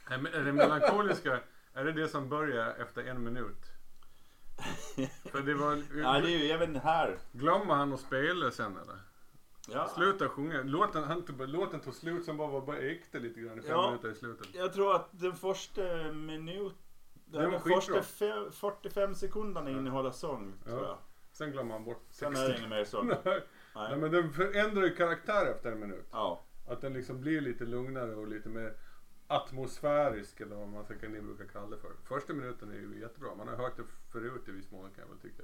Är det melankoliska, är det det som börjar efter en minut? För det var... Ja, det är ju även här. Glömmer han att spela sen eller? Ja, Sluta sjunga. Låten, han låten tog slut sen bara, bara ekte lite grann i fem Ja. minuter i slutet. jag tror att den första minut... Den var första fe- 45 sekunderna innehåller sång, tror Ja. jag. Sen glömmer han bort Sen är det ingen mer sång. Nej. Men den förändrar ju karaktär efter en minut. Ja. Att den liksom blir lite lugnare och lite mer atmosfärisk eller vad man ska ni brukar kalla det för. Första minuten är ju jättebra. Man har hört det förut i viss mån kan jag väl tycka.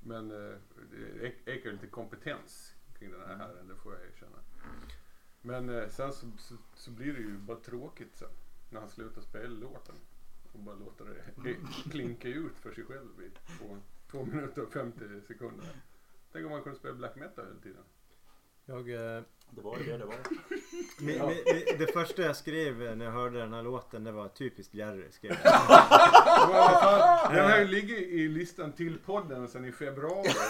Men eh, det ek- ekar lite kompetens kring den här herren, det får jag erkänna. Men eh, sen så, så, så blir det ju bara tråkigt sen. När han slutar spela låten. Och bara låter det klinka ut för sig själv i två, två minuter och 50 sekunder. Tänk om man kunde spela black metal hela tiden. Jag, eh, Det var ju det det var. mi, mi, mi, det första jag skrev när jag hörde den här låten det var typiskt Jerry. Skrev jag. Men vad fan, Den har ju ligger i listan till podden sedan i februari.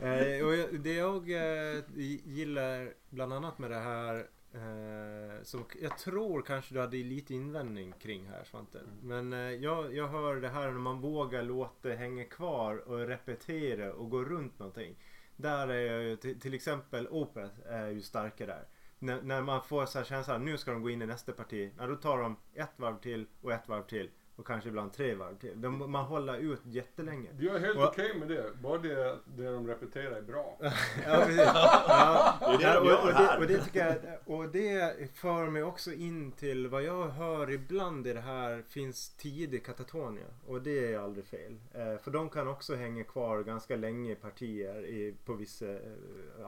Eh, och jag- det jag eh, gillar bland annat med det här eh, som jag tror kanske du hade lite invändning kring här Svante. Men eh, jag, jag hör det här när man vågar låta det hänga kvar och repetera och gå runt någonting. Där är jag ju till, till exempel Opeth är ju starka där. När, när man får så här känslan nu ska de gå in i nästa parti. Ja, då tar de ett varv till och ett varv till. Och kanske ibland tre varv till. De, man håller ut jättelänge. Jag är helt Och- okej med det. Bara det, det de repeterar är bra. Ja, precis. Ja, Det är det och, och, det, och det tycker jag, och det för mig också in till vad jag hör ibland i det här finns tidig katatonia. Och det är aldrig fel. Eh, för de kan också hänga kvar ganska länge i partier i, på vissa eh,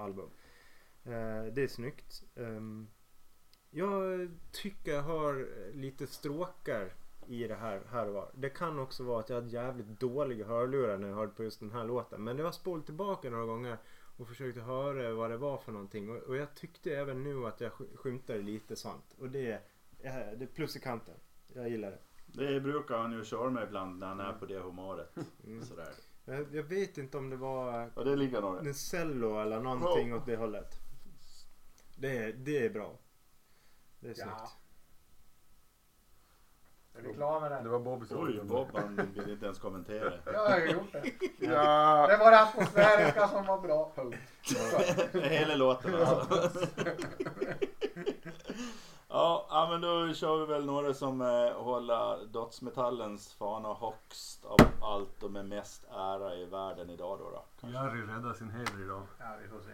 album. Eh, det är snyggt. Ehm, jag tycker jag hör lite stråkar i det här, här och var. Det kan också vara att jag hade jävligt dåliga hörlurar när jag hörde på just den här låten. Men jag har spolat tillbaka några gånger och försökte höra vad det var för någonting. Och, och jag tyckte även nu att jag sk- skymtade lite sånt. Och det, är- det är plus i kanten. Jag gillar det. Det brukar han ju köra med ibland när han är på det humöret. Mm. Sådär. Jag, jag vet inte om det var Ja det ligger nog en cello eller någonting åt det hållet. Det, är- det är bra. Det är Ja. snyggt. Är vi klara med Det var Bobbys Oj, Bob han vill inte ens kommentera. Jag har gjort det. Ja. Det var det atmosfäriska som var bra. Punkt. Så. Hela låten alltså. Ja, ja, men då kör vi väl några som eh, håller dödsmetallens fana högst av allt och med mest ära i världen idag då. då kanske. Jerry räddar sin heder idag. Ja, vi får se.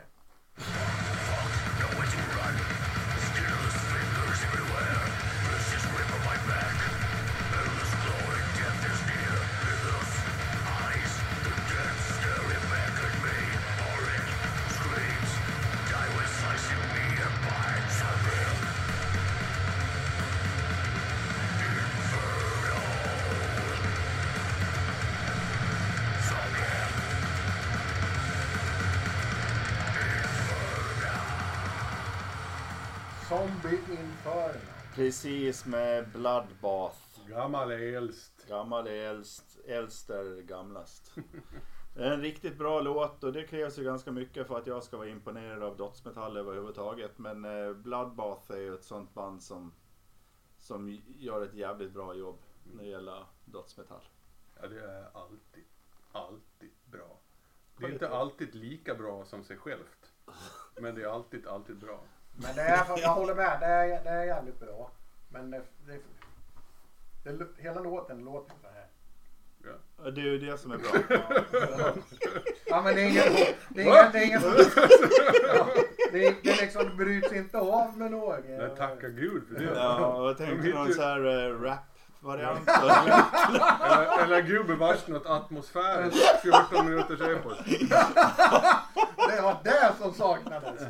Zombie Inferno. Precis med Bloodbath. Gammal är äldst. Gammal är äldst, äldst är gamlast. Det är en riktigt bra låt och det krävs ju ganska mycket för att jag ska vara imponerad av dödsmetall överhuvudtaget. Men eh, Bloodbath är ju ett sånt band som, som gör ett jävligt bra jobb när det gäller dödsmetall. Ja, det är alltid, alltid bra. Det är inte alltid lika bra som sig självt. Men det är alltid, alltid bra. Men det är, jag håller med, det är, det är jävligt bra. Men det, det, det, hela låten låter så här. Ja, Det är ju det som är bra. Ja men det är ingen... Det är ingen... Det är, ja, det är, det liksom, bryts inte av med något. Men tacka gud för det. Ja, jag tänkte någon så här eh, rap-variant. Eller, eller gubevars något atmosfäriskt. 14 minuters epos. Det var det som saknades.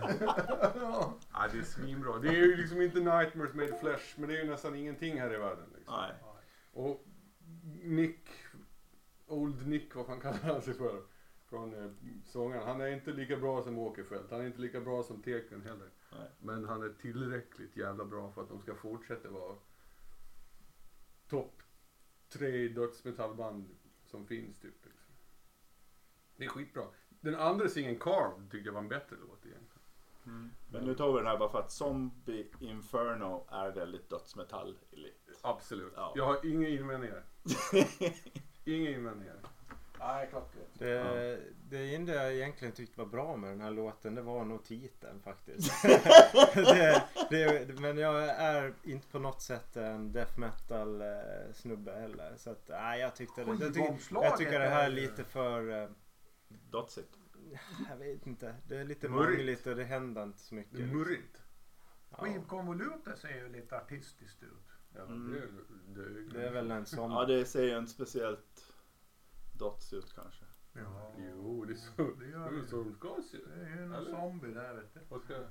Ja, det är svinbra. Det är ju liksom inte Nightmares made flesh, men det är ju nästan ingenting här i världen. Liksom. Nej. Och Nick, Old Nick, vad fan kallar han sig för? Från eh, sångaren. Han är inte lika bra som Åkerfeldt. Han är inte lika bra som Teken heller. Nej. Men han är tillräckligt jävla bra för att de ska fortsätta vara topp tre dödsmetallband som finns typ. Liksom. Det är skitbra. Den andra singeln Carved tyckte jag var en bättre låt egentligen. Men nu tar vi den här bara för att Zombie Inferno är väldigt dödsmetall Absolut. Ja. Jag har inga invändningar. inga invändningar. Nej, klockrent. Det, det enda jag egentligen tyckte var bra med den här låten det var nog titeln faktiskt. det, det, men jag är inte på något sätt en death metal eh, snubbe heller. Så att, nej, jag tyckte det. Jag, tycker- Skivomslaget jag tycker det här är är lite för... eh, Dödsigt. Jag vet inte. Det är lite Murrigt. och det händer inte så mycket. Är murrigt. Ja, Skivkonvolutet ser ju lite artistiskt ut. Ja, Mm. det, det, det är väl en sån... Ja, det ser ju inte speciellt döds ut kanske. Ja. Jo, det är så Det gör det är det. så de ska se ut. Det är ju en Eller? zombie där vet du. Vad ska jag?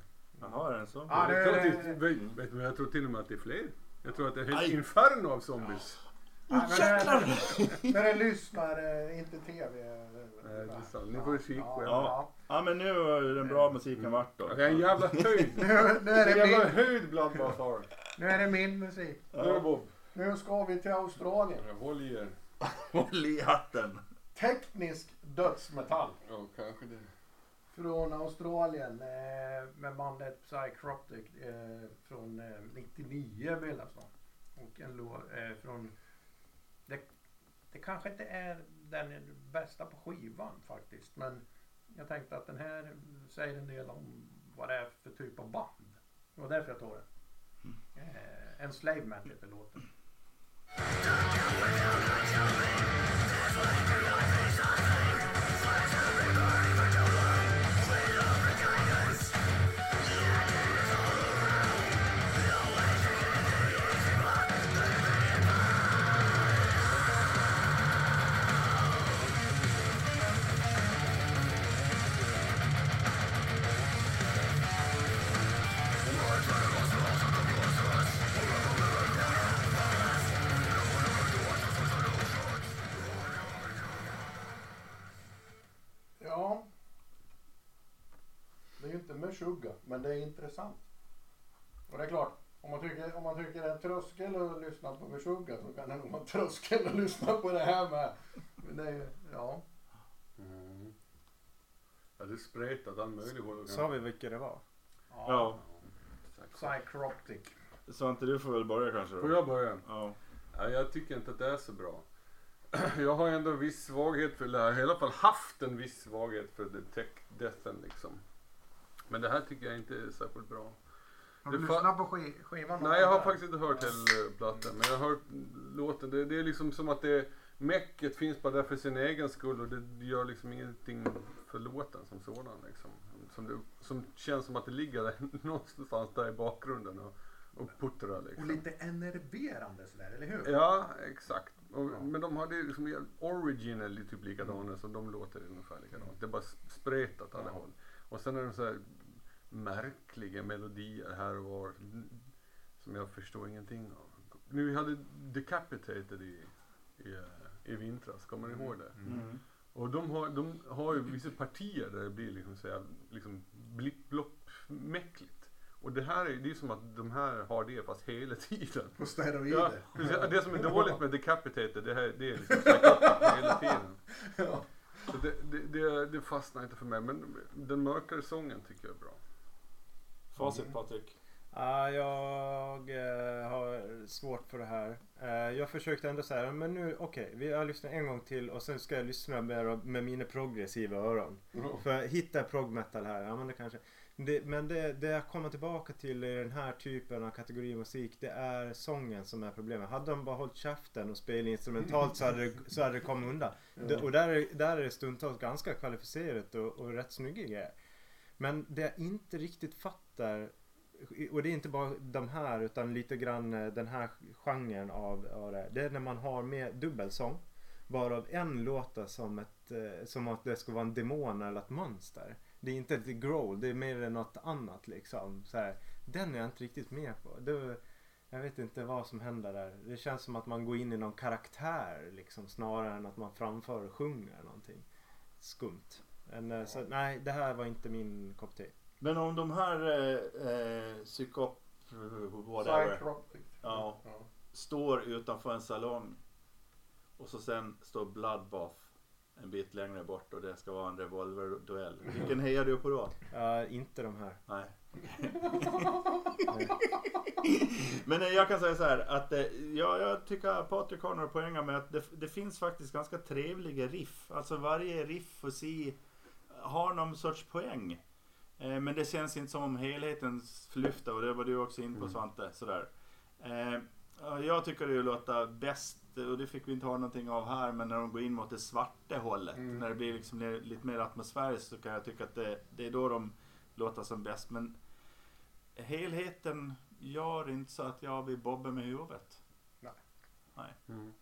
Jaha, är den så? Ja, det- jag, tror att det, vet, vet du, vad, jag tror till och med att det är fler. Jag tror att det är ett Aj. inferno av zombies. Nej, men när, när det lyssnar, eh, inte tv. eh, Nej, det är sant. Ni får kika på ja, det. ja. Ja men nu har ju den bra musiken varit då. Okej, en jävla höjd. Nu, nu, är En det jävla min, höjd Bloodbath har du. nu är det min musik. Nu Bob. Nu ska vi till Australien. Håll i er. Håll i hatten. Teknisk dödsmetall. Ja, kanske det. Från Australien eh, med bandet Psychroptic eh, från eh, 99 bildas de. Och en låt eh, från... Det, det kanske inte är den bästa på skivan faktiskt. Men jag tänkte att den här säger en del om vad det är för typ av band. Det var därför jag tog den. Eh, Enslavement heter låten. Don't you wake up, wake. Det är ju inte Meshuggah, men det är intressant. Och det är klart, om man tycker, om man tycker det är en tröskel att lyssna på Meshuggah så kan det nog vara en tröskel att lyssna på det här med. Men det är ju, ja. Mm. Ja, det är spretat all möjlig håll. Sa vi vilka det var? Ja. Psychroptic. Svante du får väl börja kanske Får då? jag börja? Ja. Ja, jag tycker inte att det är så bra. Jag har ändå en viss svaghet för det här. I alla fall haft en viss svaghet för the tech deathen liksom. Men det här tycker jag inte är särskilt bra. Har du lyssnat på sk- skivan? Nej, jag har faktiskt inte hört hela plattan. Men jag har hört låten. Det, det är liksom som att det Mäcket finns bara där för sin egen skull och det gör liksom ingenting för låten som sådan. Liksom. Som, det, som känns som att det ligger där, någonstans där i bakgrunden och, och puttrar Och liksom. lite enerverande sådär, eller hur? Ja, exakt. Och, Ja. Men de har det liksom, originally typ likadana så de låter ungefär likadant. Det är bara spretat alla Ja. håll. Och sen är det så här märkliga melodier här och var som jag förstår ingenting av. Nu hade Decapitated i, i, i vintras, kommer ni ihåg det? Mm. Och de har, de har ju vissa partier där det blir liksom så här, liksom blipp blopp mäckligt. Och det här är, det är som att de här har det fast hela tiden. På Ja, steroider. precis. det som är dåligt med Decapitated det, här, det är liksom hela tiden. Ja. Så det, det, det, det fastnar inte för mig men den mörkare sången tycker jag är bra. Facit Patrik. Ja, jag eh, har svårt för det här. Eh, jag försökte ändå säga, men nu okej, vi har lyssnat en gång till och sen ska jag lyssna med, med mina progressiva öron. För hittar jag prog metal här, ja men det kanske. Det, men det, det jag kommer tillbaka till i den här typen av kategori musik, det är sången som är problemet. Hade de bara hållit käften och spelat instrumentalt så hade det, så hade det kommit undan. Det, och där är, där är det stundtals ganska kvalificerat och, och rätt snygga grejer. Men det jag inte riktigt fattar och det är inte bara de här utan lite grann eh, den här genren av, av det. Det är när man har med dubbelsång. Varav en låter som, ett, eh, som att det ska vara en demon eller ett monster. Det är inte ett growl, det är mer något annat liksom. Så här, den är jag inte riktigt med på. Det, jag vet inte vad som händer där. Det känns som att man går in i någon karaktär liksom snarare än att man framför och sjunger någonting skumt. Men, eh, så, nej, det här var inte min kopp te. Men om de här eh, eh, psykop... Whatever. Ja. Ja. Står utanför en salong. Och så sen står Bloodbath en bit längre bort och det ska vara en revolverduell. Vilken hejar du på då? Ja, inte de här. Nej. Men eh, jag kan säga så här att eh, ja, jag tycker att Patrik har några poänger med att det, det finns faktiskt ganska trevliga riff. Alltså varje riff får se har någon sorts poäng. Eh, men det känns inte som om helheten lyfter och det var du också in på Mm. Svante. Sådär. Eh, ja, jag tycker det låter bäst och det fick vi inte ha någonting av här men när de går in mot det svarta hållet. Mm. När det blir liksom lite mer atmosfäriskt så kan jag tycka att det, det är då de låter som bäst. Men helheten gör inte så att jag blir bobbe med huvudet. Mm.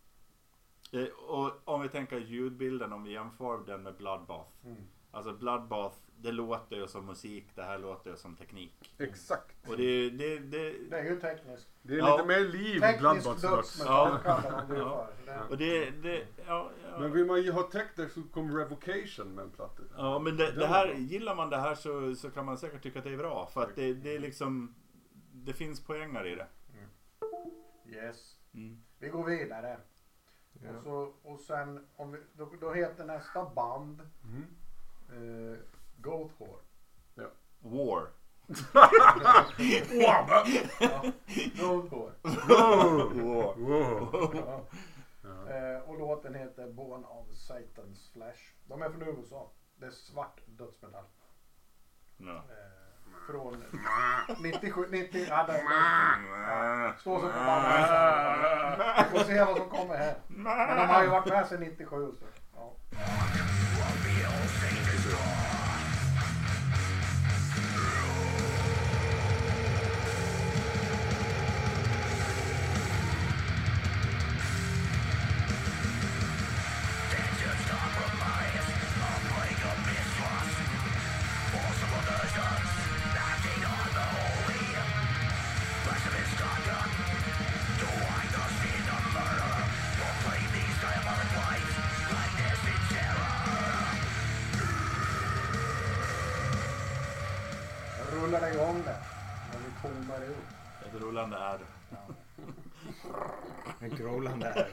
Eh, och om vi tänker ljudbilden, om vi jämför den med Bloodbath. Mm. Alltså Bloodbath, det låter ju som musik, det här låter ju som teknik. Exakt. Och det, det, det, Det är ju tekniskt. Det är Ja. lite mer liv i Teknisk döds. dödsmetall Ja. kallar det ju Ja. för. Det- och det, det ja, ja. Men vill man ju ha där så kommer Revocation med en platta. Ja men det, det är här, gillar man det här så, så kan man säkert tycka att det är bra. För att det, det är liksom, det finns poänger i det. Yes. Mm. Vi går vidare. Ja. Och, så, och sen, om vi, då, då heter nästa band Mm. eh, Goat Whore. War. Ja, Goat Whore. War. Wow. Ja. Ja. Eh, och låten heter Born of Satan's Flesh. De är från USA. Det är svart dödsmetall. Ja. Eh, från 97, 90, ja, det, ja, Stå som förbannat. Vi får se vad som kommer här. Men de har ju varit med sedan 97 så. Ja. En growlande här.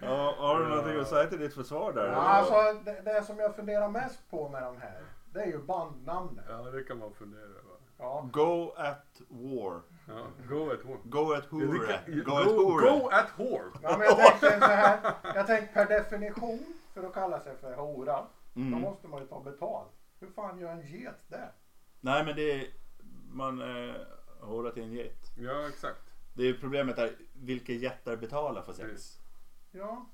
Ja, har du någonting att säga till ditt försvar där? Ja, alltså, det, det som jag funderar mest på med de här. Det är ju bandnamnet. ja, det kan man fundera över. Ja. Go at war. Ja. Go at war. Go at hore. Go at Go, hore. go at whore. Ja, men jag tänkte så här. Jag tänkte per definition för att kalla sig för hora. Då Mm. måste man ju ta betalt. Hur fan gör en get det? Nej men det är, man eh, horar till en get. Ja, exakt. Det är ju problemet är vilka jättar betalar för sex. Ja.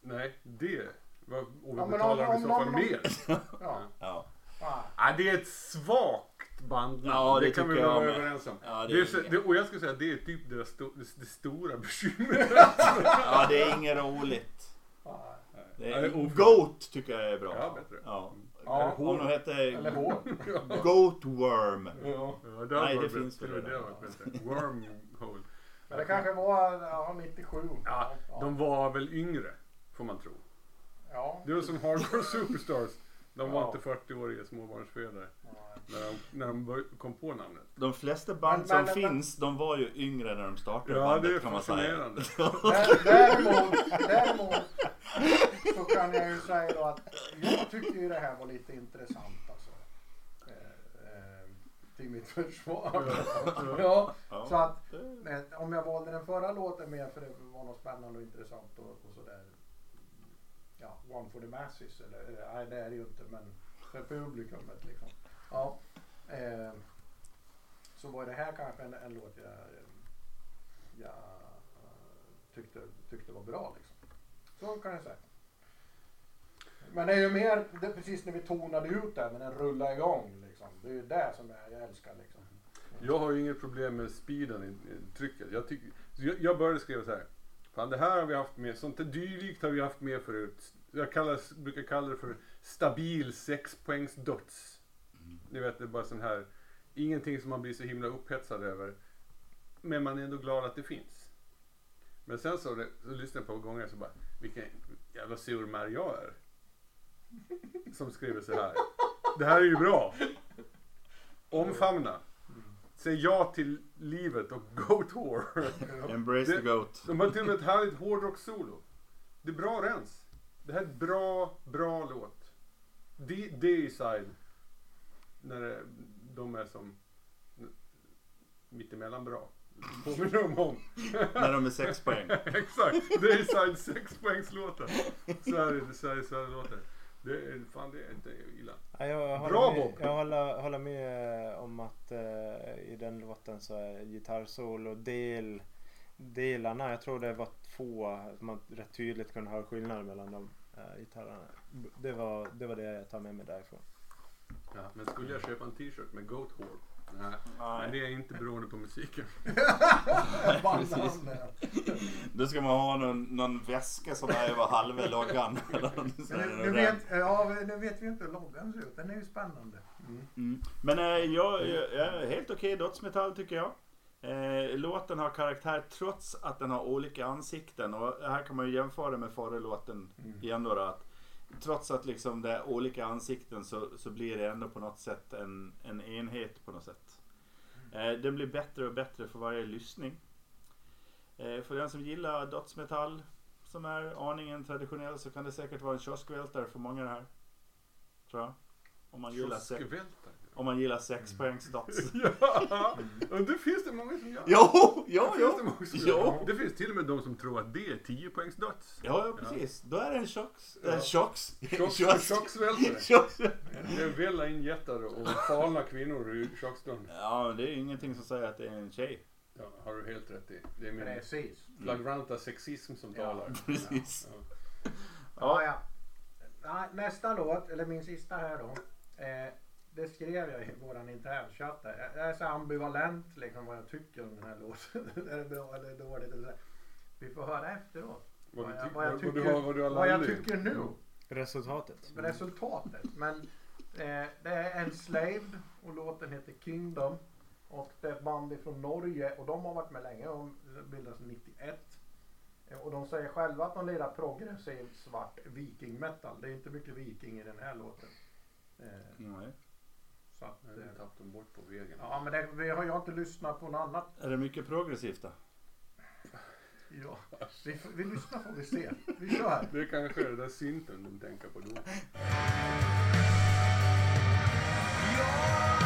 Nej, det. Vad, och vi Ja, men betalar om- i så fall om- mer. Ja. Ja. Ah. Ja, det är ett svagt bandnamn. Ja, det kan vi tycker jag vara med. överens om. Ja, det det är är så, inget. det, och jag skulle säga att det är typ deras sto, det, det stora bekymret. ja, det är inget roligt. Ah. Det Ja, är, det är. Goat tycker jag är bra. Ja, bättre. Ja. Ja. Eller hette hår. Goat Worm. Ja. Ja, det Nej, det finns Det redan. Wormhole. Men det kanske var ja, 97. Ja, de var väl yngre, får man tro. Ja. Det var som Hardcore Superstars. De var Ja. inte 40-åriga småbarnsfäder Ja. När de, när de bör- kom på namnet. De flesta band Men- som men- men- finns, de var ju yngre när de startade Ja, bandet det är kan man säga. fascinerande. Dä- Däremot, däremot så kan jag ju säga då att jag tycker ju det här var lite intressant alltså. Eh, eh, till mitt försvar. ja, Ja. så att men, om jag valde den förra låten mer för det var något spännande och intressant och, och sådär. Ja, One for the masses eller eller, nej det är det ju inte men för publikumet liksom. Ja. Eh, så var det här kanske en, en låt jag, jag eh, tyckte, tyckte var bra liksom. Så kan jag säga. Men det är ju mer, det är precis när vi tonade ut den, när den rullade igång liksom. Det är ju det som jag, jag älskar liksom. Jag har ju inget problem med speeden i, trycket. Jag, tyck, jag, jag började skriva så här. Fan det här har vi haft med, sånt dylikt har vi haft med förut. Jag kallar, brukar kalla det för stabil sexpoängs döds. Ni vet det är bara sån här, ingenting som man blir så himla upphetsad över. Men man är ändå glad att det finns. Men sen så, det, så lyssnade jag på gånger så bara, vilken jävla surmär jag är. Som skriver så här. Det här är ju bra. Omfamna. Säg ja till livet och go tour. Embrace Det- the Goat. De har till och med ett härligt hårdrock-solo. Det är bra rens. Det här är bra, bra låt. D- D-side. När det, de är som mittemellan bra. Påminner de om. När de är sex poäng. Exakt. Så är det, så är det, så är det låter. Det är, fan det är inte illa. Ja, jag håller Bra, med, Bob. Jag håller, håller med om att eh, i den låten så är gitarrsolo del, delarna, jag tror det var två, att man rätt tydligt kunde höra skillnad mellan de eh, gitarrerna. Det var, det var det jag tar med mig därifrån. Ja, men skulle jag köpa en t-shirt med Goat Hall? Nej. Nej. Men det är inte beroende på musiken. Bandnamnet. Då ska man ha någon, någon väska som är över halva loggan. Eller något sånt Men där. nu, nu, vet, ja, nu vet vi inte hur loggan ser ut. Den är ju spännande. Mm. Men eh, jag, jag, jag är helt okej dödsmetall tycker jag. Eh, låten har karaktär trots att den har olika ansikten. Och här kan man ju jämföra med förra låten igen då. då att trots att liksom det är olika ansikten så, så blir det ändå på något sätt en, en enhet på något sätt. Eh, den blir bättre och bättre för varje lyssning. Eh, för den som gillar dödsmetall som är aningen traditionell så kan det säkert vara en kioskvältare för många det här. Tror jag. Om man gillar, Kioskvältare om man gillar sexpoängsdots. Ja, och det finns det många som gör. Jo, jo, det finns det jo. många som Jo. gör. Det finns till och med de som tror att det är 10 poängs döds. Ja, ja, precis. Då är det en tjocks... Ja. Äh, tjocks. Tjocks- Tjocks. Tjocksvältare. Tjocks. Det väller in jättar och falna kvinnor i tjockstund. Ja, men det är ingenting som säger att det är en tjej. Ja, har du helt rätt i. Det är min Precis. flagranta sexism som Ja. talar. Precis. Ja. Ja, ja. Nästa låt, eller min sista här då. Eh, det skrev jag i våran internchatt där. Jag är så ambivalent liksom vad jag tycker om den här låten. är det bra eller dåligt? Eller så. Vi får höra efteråt. Vad jag- vad jag vad du tycker- har- vad du har vad jag tycker nu. Resultatet. Resultatet. Men eh, det är Enslaved och låten heter Kingdom. Och det är ett band ifrån Norge och de har varit med länge. De bildades 91. Eh, Och de säger själva att de lirar progressiv svart viking metal. Det är inte mycket viking i den här låten. Eh, Nej. Så att, Jag eh, tappade dem bort på vägen. ja men det, vi har ju inte lyssnat på något annat. Är det mycket progressivt då? Ja, vi, vi lyssnar får vi se. Vi kör. Det kanske är det där synten de tänker på då. Ja,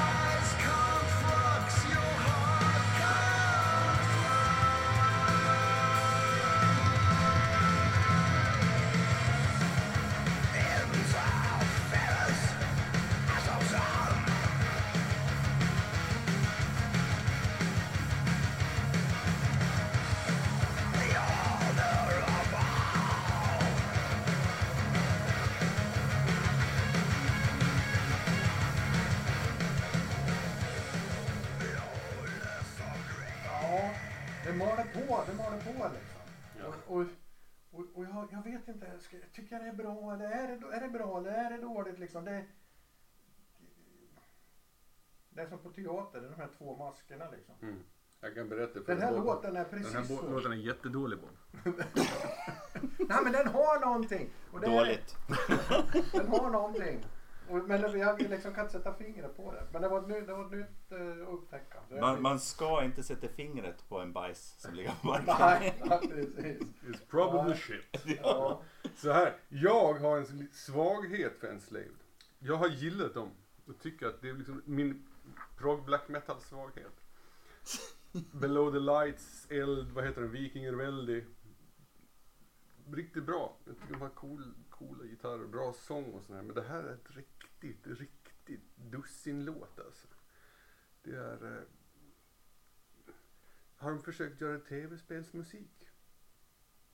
ska, tycker jag det är bra eller är det, är det bra eller är det dåligt liksom? Det, det är som på teater, de här två maskerna liksom. Mm. Jag kan berätta för Den här låten är Den precis här så. låten är jättedålig Bob. Nej men den har någonting. Och det är- Dåligt. Den har någonting. Men jag liksom kan inte sätta fingret på det. Men det var ett, ny, det var ett nytt uh, upptäckande. Man, man ska inte sätta fingret på en bajs som ligger på marken. Nej, ja, precis. It's probably Nej. shit. Ja. Så här, jag har en svaghet för Enslaved. Jag har gillat dem och tycker att det är liksom min prog black metal svaghet. Below the lights, eld, vad heter den, Vikingarvälde. Riktigt bra. Jag tycker de har cool, coola gitarrer, bra sång och sådär. Men det här är ett riktigt, riktigt dussinlåt alltså. Det är... Eh, har de försökt göra tv-spelsmusik?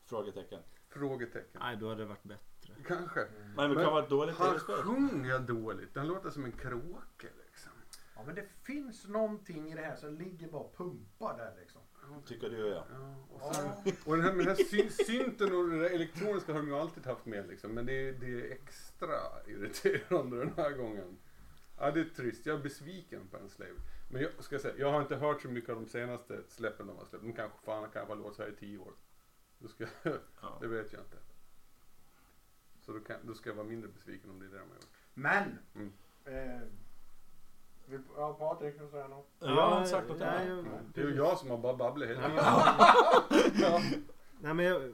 Frågetecken. Frågetecken. Nej, då hade det varit bättre. Kanske. Men det Men kan vara dåligt Han sjunger dåligt. Den låter som en kråka liksom. ja men det finns någonting i det här som ligger bara pumpar där liksom. Tycker du och jag. Ja, och, sen, och den här, den här syn, synten och det där elektroniska har de ju alltid haft med liksom. Men det är, det är extra irriterande den här gången. Ja, det är trist. Jag är besviken på en slave. Men jag ska säga, jag har inte hört så mycket av de senaste släppen de har släppt. De kanske fan kan ha låtit så här i tio år. Då ska, Ja. det vet jag inte. Så då, kan, då ska jag vara mindre besviken om det är det de har gjort. Men. Mm. Eh, ja Patrik, du säga något? Jag har inte sagt något nej, jag- Det är ju jag som har bara babblat hela tiden. ja. Nej men jag,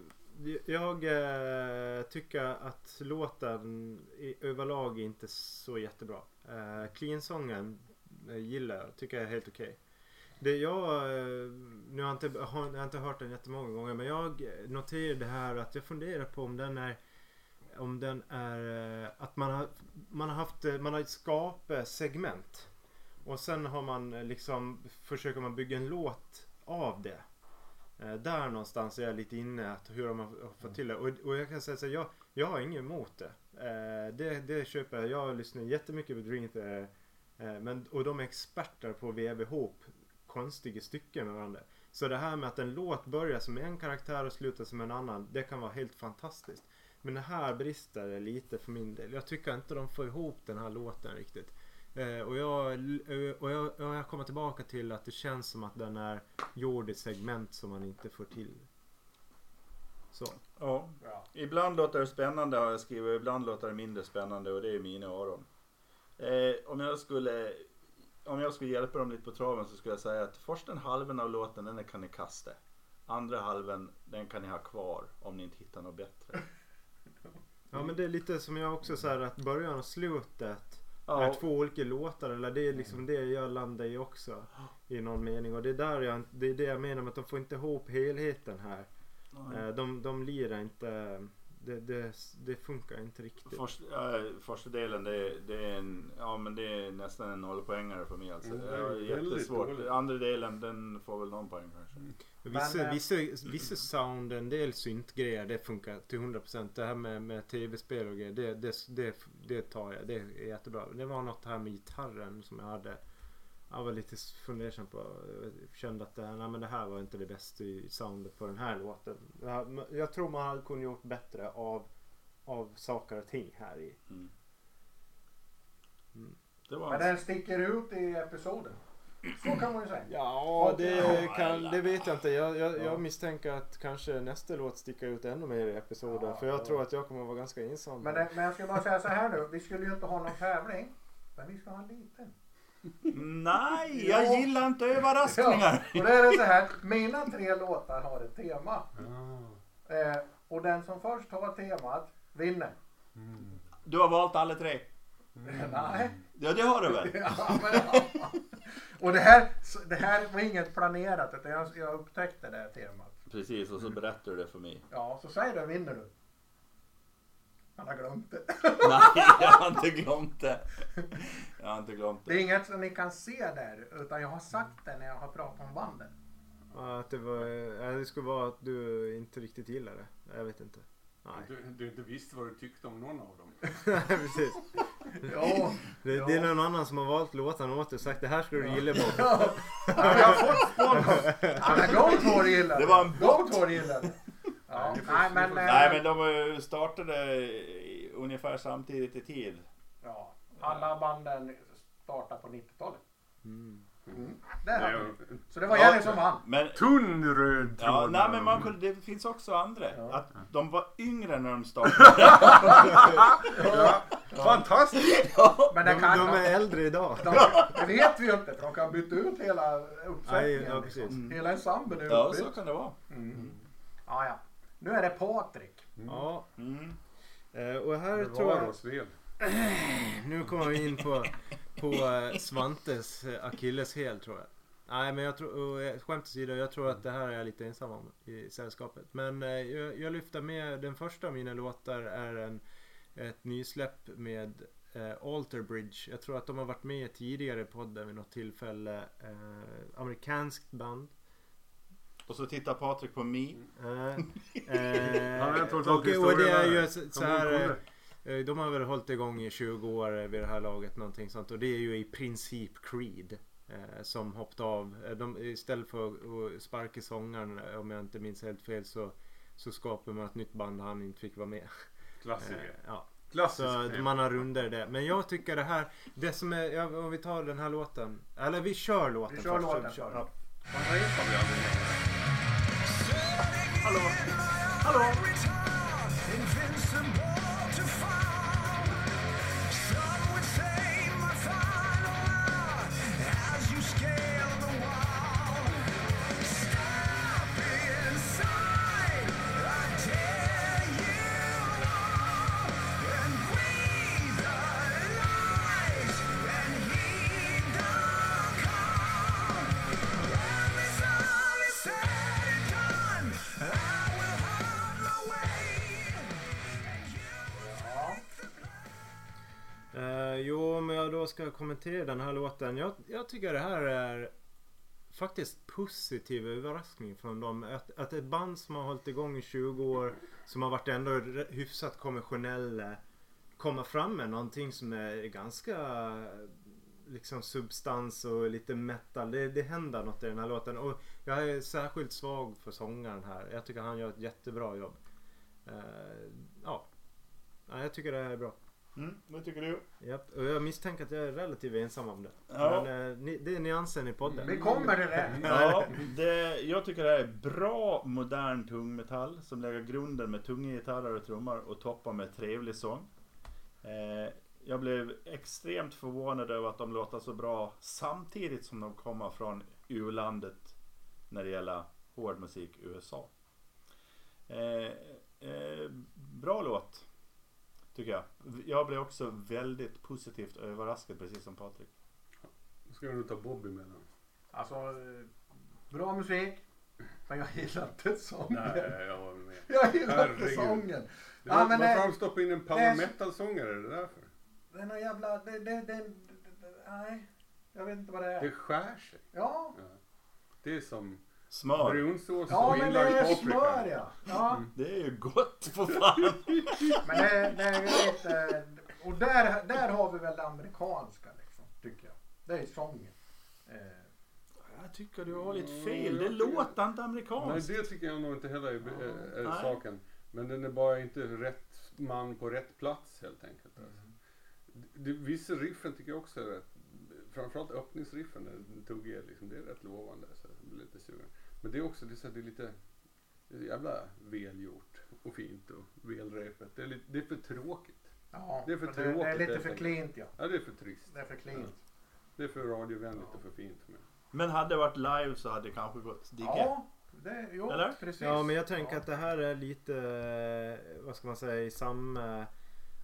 jag eh, tycker att låten i, överlag är inte så jättebra. Eh, Clean-sången eh, gillar jag, tycker jag är helt okej. Det jag, nu har jag, inte, har, jag har inte hört den jättemånga gånger men jag noterade här att jag funderar på om den är om den är att man har, man har haft, man har skapat segment. Och sen har man eh, liksom, försöker man bygga en låt av det. Eh, där någonstans är jag lite inne att hur de har har fått till det. Och, och jag kan säga så här, jag, jag har inget emot det. Eh, det. Det köper jag. Jag lyssnar jättemycket på Dream Theater. Eh, men, och de är experter på att väva ihop konstiga stycken med varandra. Så det här med att en låt börjar som en karaktär och slutar som en annan, det kan vara helt fantastiskt. Men det här brister det lite för min del. Jag tycker inte de får ihop den här låten riktigt. Eh, och, jag, eh, och, jag, och jag kommer tillbaka till att det känns som att den är gjord i segment som man inte får till. Så. Ja. Ja. Ibland låter det spännande har jag skrivit, ibland låter det mindre spännande och det är mina öron. Eh, om, jag skulle, om jag skulle hjälpa dem lite på traven så skulle jag säga att första halvan av låten den kan ni kasta. Andra halvan den kan ni ha kvar om ni inte hittar något bättre. Ja men det är lite som jag också säger att början och slutet Ja, är två olika låtar. Eller det är liksom det jag landar i också. I någon mening. Och det är, där jag, det är det jag menar med att de får inte ihop helheten här. Eh, De, de lirar inte. Det, det, det funkar inte riktigt. Först, ja, första delen det är, det är en, ja men det är nästan en nollpoängare för mig alltså. Mm, Det är jättesvårt. dåligt. Andra delen den får väl någon poäng kanske. Vissa, Men, eh, vissa, vissa sound, en del syntgrejer, det funkar till 100%. Det här med, med tv-spel och grejer, det, det, det, det tar jag. Det är jättebra. Det var något här med gitarren som jag hade. Jag var lite fundersam på. Jag kände att det, här- nej, men det här var inte det bästa i soundet på den här låten. Jag, jag tror man hade kunnat gjort bättre av, av saker och ting här i. Mm. Mm. Det var Men en, den sticker ut i episoden. Så kan man ju säga. Ja, det, kan, det vet jag inte. Jag, jag, Ja. jag misstänker att kanske nästa låt sticker ut ännu mer i episoden. Ja, för jag ja. tror att jag kommer att vara ganska ensam. Men, men jag ska bara säga så här nu. Vi skulle ju inte ha någon tävling. Men vi ska ha en liten. Nej, jag Ja. gillar inte överraskningar. Och då är det så här. Mina tre låtar har ett tema. Ah. Eh, och den som först har temat vinner. Mm. Du har valt alla tre. Nej. Ja det har du väl? Ja, men, ja. Och det här, det här var inget planerat utan jag, jag upptäckte det här temat. Precis och så berättar du det för mig. Ja, så säg det vinner du. Han har glömt det. Nej, jag har inte glömt det. Jag har inte glömt Det det. är inget som ni kan se där utan jag har sagt det när jag har pratat om banden. Ja, Att det, var, ja, det skulle vara att du inte riktigt gillar det. Jag vet inte. Nej, Du, du inte visste vad du tyckte om någon av dem. Nej precis. Ja, Det, Ja. det är någon annan som har valt låtarna åt dig och sagt det här skulle du gilla på. ja. jag har fått spons. Ja, men de två gillar Det var en De två gillar det. Ja, nej men... eh, Nej men de ju- startade ungefär samtidigt i tid. Ja, alla banden startar på 90-talet. Mm. Där har Nej, vi. Så det var Ja. Jenny som vann. Men, Tunn röd ja, nej, men man kunde, det finns också andra. Ja. Att de var yngre när de startade. Ja. Fantastiskt! Men De, kan... de är äldre idag. De, det vet vi ju inte för de kan byta ut hela Nej, uppsättningen. ja, liksom. precis. Hela ensemblen är Ja så kan det vara. Mm. Ja, ja. Nu är det Patrik. Ja, Mm. eh, och här tror jag... oss väl. Nu kommer vi in på, på eh, Svantes eh, akilleshäl tror jag. Nej men jag tror, eh, skämt åsido, jag tror att det här är jag lite ensam om i sällskapet. Men eh, jag, jag lyfter med, den första av mina låtar är en, ett nysläpp med eh, Alter Bridge. Jag tror att de har varit med tidigare i podden vid något tillfälle. Eh, amerikanskt band. Och så tittar Patrik på mig. Eh, eh, inte hört och, och det är ju så, här... eh. Eh, De har väl hållit igång i 20 år eh, vid det här laget någonting sånt och det är ju i princip Creed eh, som hoppat av. Eh, De, istället för att sparka sångaren eh, om jag inte minns helt fel så, så skapar man ett nytt band där han inte fick vara med. Eh, Klassiker. ja. Klassisk. Så man har rundat det. Men jag tycker det här, det som är, ja, om vi tar den här låten. Eller vi kör låten Vi kör först. låten Vi kör, ja. Man repar ska kommentera den här låten. Jag, jag tycker det här är faktiskt positiv överraskning från dem. Att, att ett band som har hållit igång i 20 år, som har varit ändå hyfsat konventionella, kommer fram med någonting som är ganska liksom substans och lite metal. Det, det händer något i den här låten. Och jag är särskilt svag för sångaren här. Jag tycker han gör ett jättebra jobb. Uh, ja. ja, jag tycker det här är bra. Mm, vad tycker du? Japp. Och jag misstänker att jag är relativt ensam om det. Ja. Men eh, ni, det är nyansen i podden. Vi kommer det. Ja, det, jag tycker det här är bra modern tungmetall som lägger grunden med tunga gitarrer och trummor och toppar med trevlig sång. Eh, jag blev extremt förvånad över att de låter så bra samtidigt som de kommer från U-landet när det gäller hård musik USA. Eh, eh, bra låt tycker jag. Jag blev också väldigt positivt överraskad precis som Patrik. Då ska jag nog ta Bobby med den. Alltså, eh, bra musik. Men jag gillar inte sången. Nej, jag var med. Jag gillar inte sången. Det Ja, men varför har de stoppat in en power är- metal-sångare? Är det därför? Det är någon jävla... Det, det, det, nej. Jag vet inte vad det är. Det skär sig. Ja. Ja. Det är som Smör. brunsås Ja, och men det inlagd är paprika. smör ja. ja. Det är ju gott för fan. Men det, det är lite... Och där, där har vi väl det amerikanska liksom, tycker jag. Det är sången. Eh, Jag tycker du har lite Mm, fel. Det låter inte Nej, amerikanskt. det tycker jag nog inte heller är, är, är Nej. saken. Men den är bara inte rätt man på rätt plats helt enkelt. Alltså. Det, vissa riffen tycker jag också är rätt. Framförallt öppningsriffen, den tog är liksom, det är rätt lovande. Så jag blir lite sugen. Men det är också det är, så här, det är lite det är jävla välgjort och fint och välrepet. Det är, lite, det är för tråkigt. ja, Det är för det, det är tråkigt, lite för cleant ja. Ja, det är för trist. Det är för cleant. Det är för radiovänligt och för fint för mig. Men hade det varit live så hade det kanske gått digga. Ja, det, jo, Eller? precis. Ja men jag tänker Ja. att det här är lite, vad ska man säga, i samma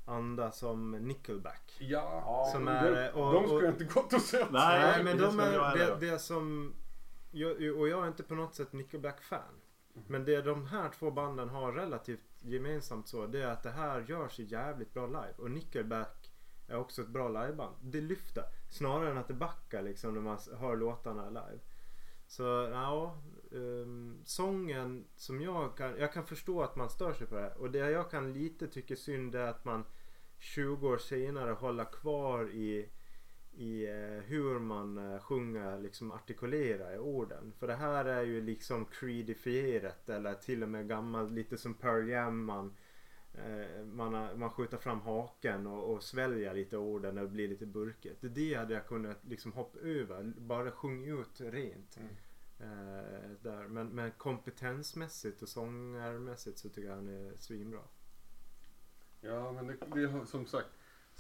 anda som Nickelback. Ja, Ja, Som de, är, och- de skulle och- jag inte gått och sett. Nej, Nej men det de är, det, det som, jag, och jag är inte på något sätt Nickelback-fan. Mm. Men det de här två banden har relativt gemensamt så, det är att det här görs jävligt bra live. Och Nickelback är också ett bra liveband. Det lyfter. Snarare än att det backar liksom när man hör låtarna live. Så ja, um, sången som jag kan, jag kan förstå att man stör sig på det. Och det jag kan lite tycka synd är att man 20 år senare håller kvar i i eh, hur man eh, sjunger, liksom artikulerar i orden. För det här är ju liksom creedifierat eller till och med gammalt, lite som Pearl Jam. Man, eh, man, man skjuter fram haken och, och sväljer lite orden och blir lite burket. Det, hade jag kunnat liksom hoppa över, bara sjunga ut rent. Mm. Eh, där. Men, men kompetensmässigt och sångarmässigt så tycker jag han är svinbra. Ja, men det, det som sagt,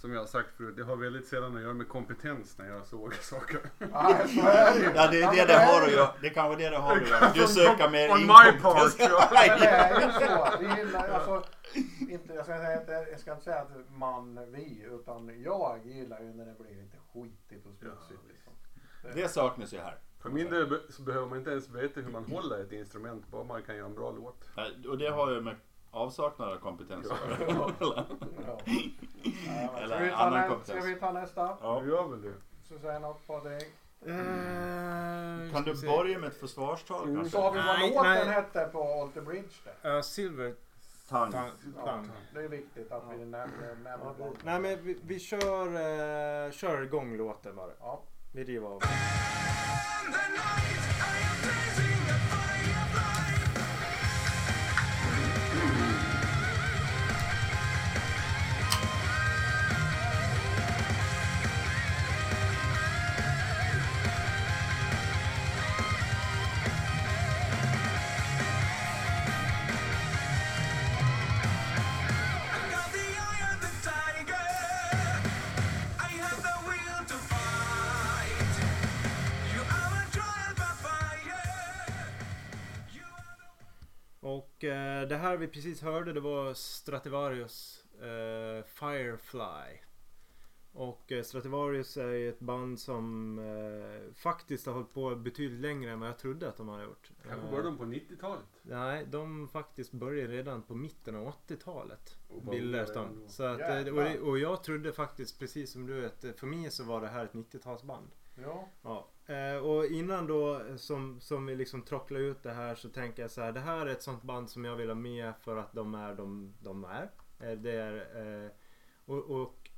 som jag har sagt förut, det har väldigt sällan att göra med kompetens när jag sågar saker. Ja, så är det ju. Ja det är det det har att göra. Det kanske är det det har att göra. Du söker mer On my inkompetens. part, ja. Men det är ju så. Vi gillar, alltså, inte, jag, ska säga, inte- jag ska inte säga att man, vi, utan jag gillar ju när det blir lite skitigt och smutsigt. Ja, liksom. Det saknas ju här. För min del så behöver man inte ens veta hur man håller ett instrument, bara man kan göra en bra låt. Och det har ju med avsaknad av kompetens. Ja. Ja, Eller ska, vi ta annan nä, kompetens. ska vi ta nästa? Ja. Du gör väl det? Något på dig. Eh, Kan du vi börja med ett försvarstal Mm. kanske? Sa vi vad låten nej. hette på Alter Bridge där? Eh, Silver Tang. Tang. Ja, Tang. det är viktigt att vi nämner, det. Nej men vi, vi kör, eh, kör igång låten bara. Ja. Vi river av. det här vi precis hörde det var Strativarius eh, Firefly. Och eh, Strativarius är ju ett band som eh, faktiskt har hållit på betydligt längre än vad jag trodde att de har gjort. Kanske Eh, började de på 90-talet? Nej, de faktiskt började redan på mitten av 80-talet. Och vad Bildades de. Så att, eh, och, och jag trodde faktiskt precis som du att eh, för mig så var det här ett 90-talsband. Ja. Ja. Eh, och innan då som, som vi liksom trocklar ut det här så tänker jag så här. Det här är ett sånt band som jag vill ha med för att de är de, de är. Eh, det är eh, och, och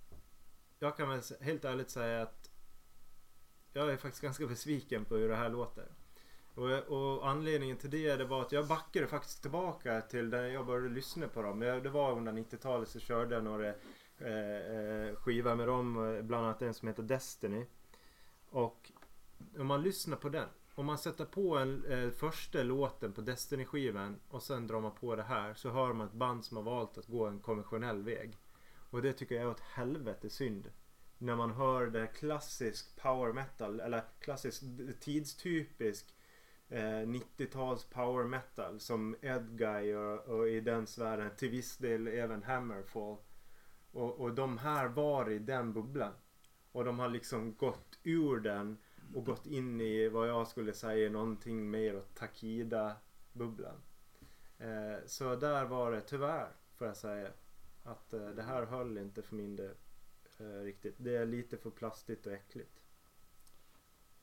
jag kan väl helt ärligt säga att jag är faktiskt ganska besviken på hur det här låter. Och, och anledningen till det, det var att jag backade faktiskt tillbaka till där jag började lyssna på dem. Jag, det var under 90-talet så körde jag några eh, eh skivor med dem, eh, bland annat en som heter Destiny. Och om man lyssnar på den, om man sätter på en eh, första låten på Destiny-skivan och sen drar man på det här så hör man ett band som har valt att gå en konventionell väg. Och det tycker jag är åt helvete synd. När man hör det klassisk power metal eller klassisk tidstypisk eh, 90-tals power metal som Edguy och, och i den sfären till viss del även Hammerfall. Och, och de här var i den bubblan. Och de har liksom gått ur den och gått in i vad jag skulle säga någonting mer åt Takida-bubblan. Eh, så där var det tyvärr får jag säga att eh, det här höll inte för min del eh, riktigt. Det är lite för plastigt och äckligt.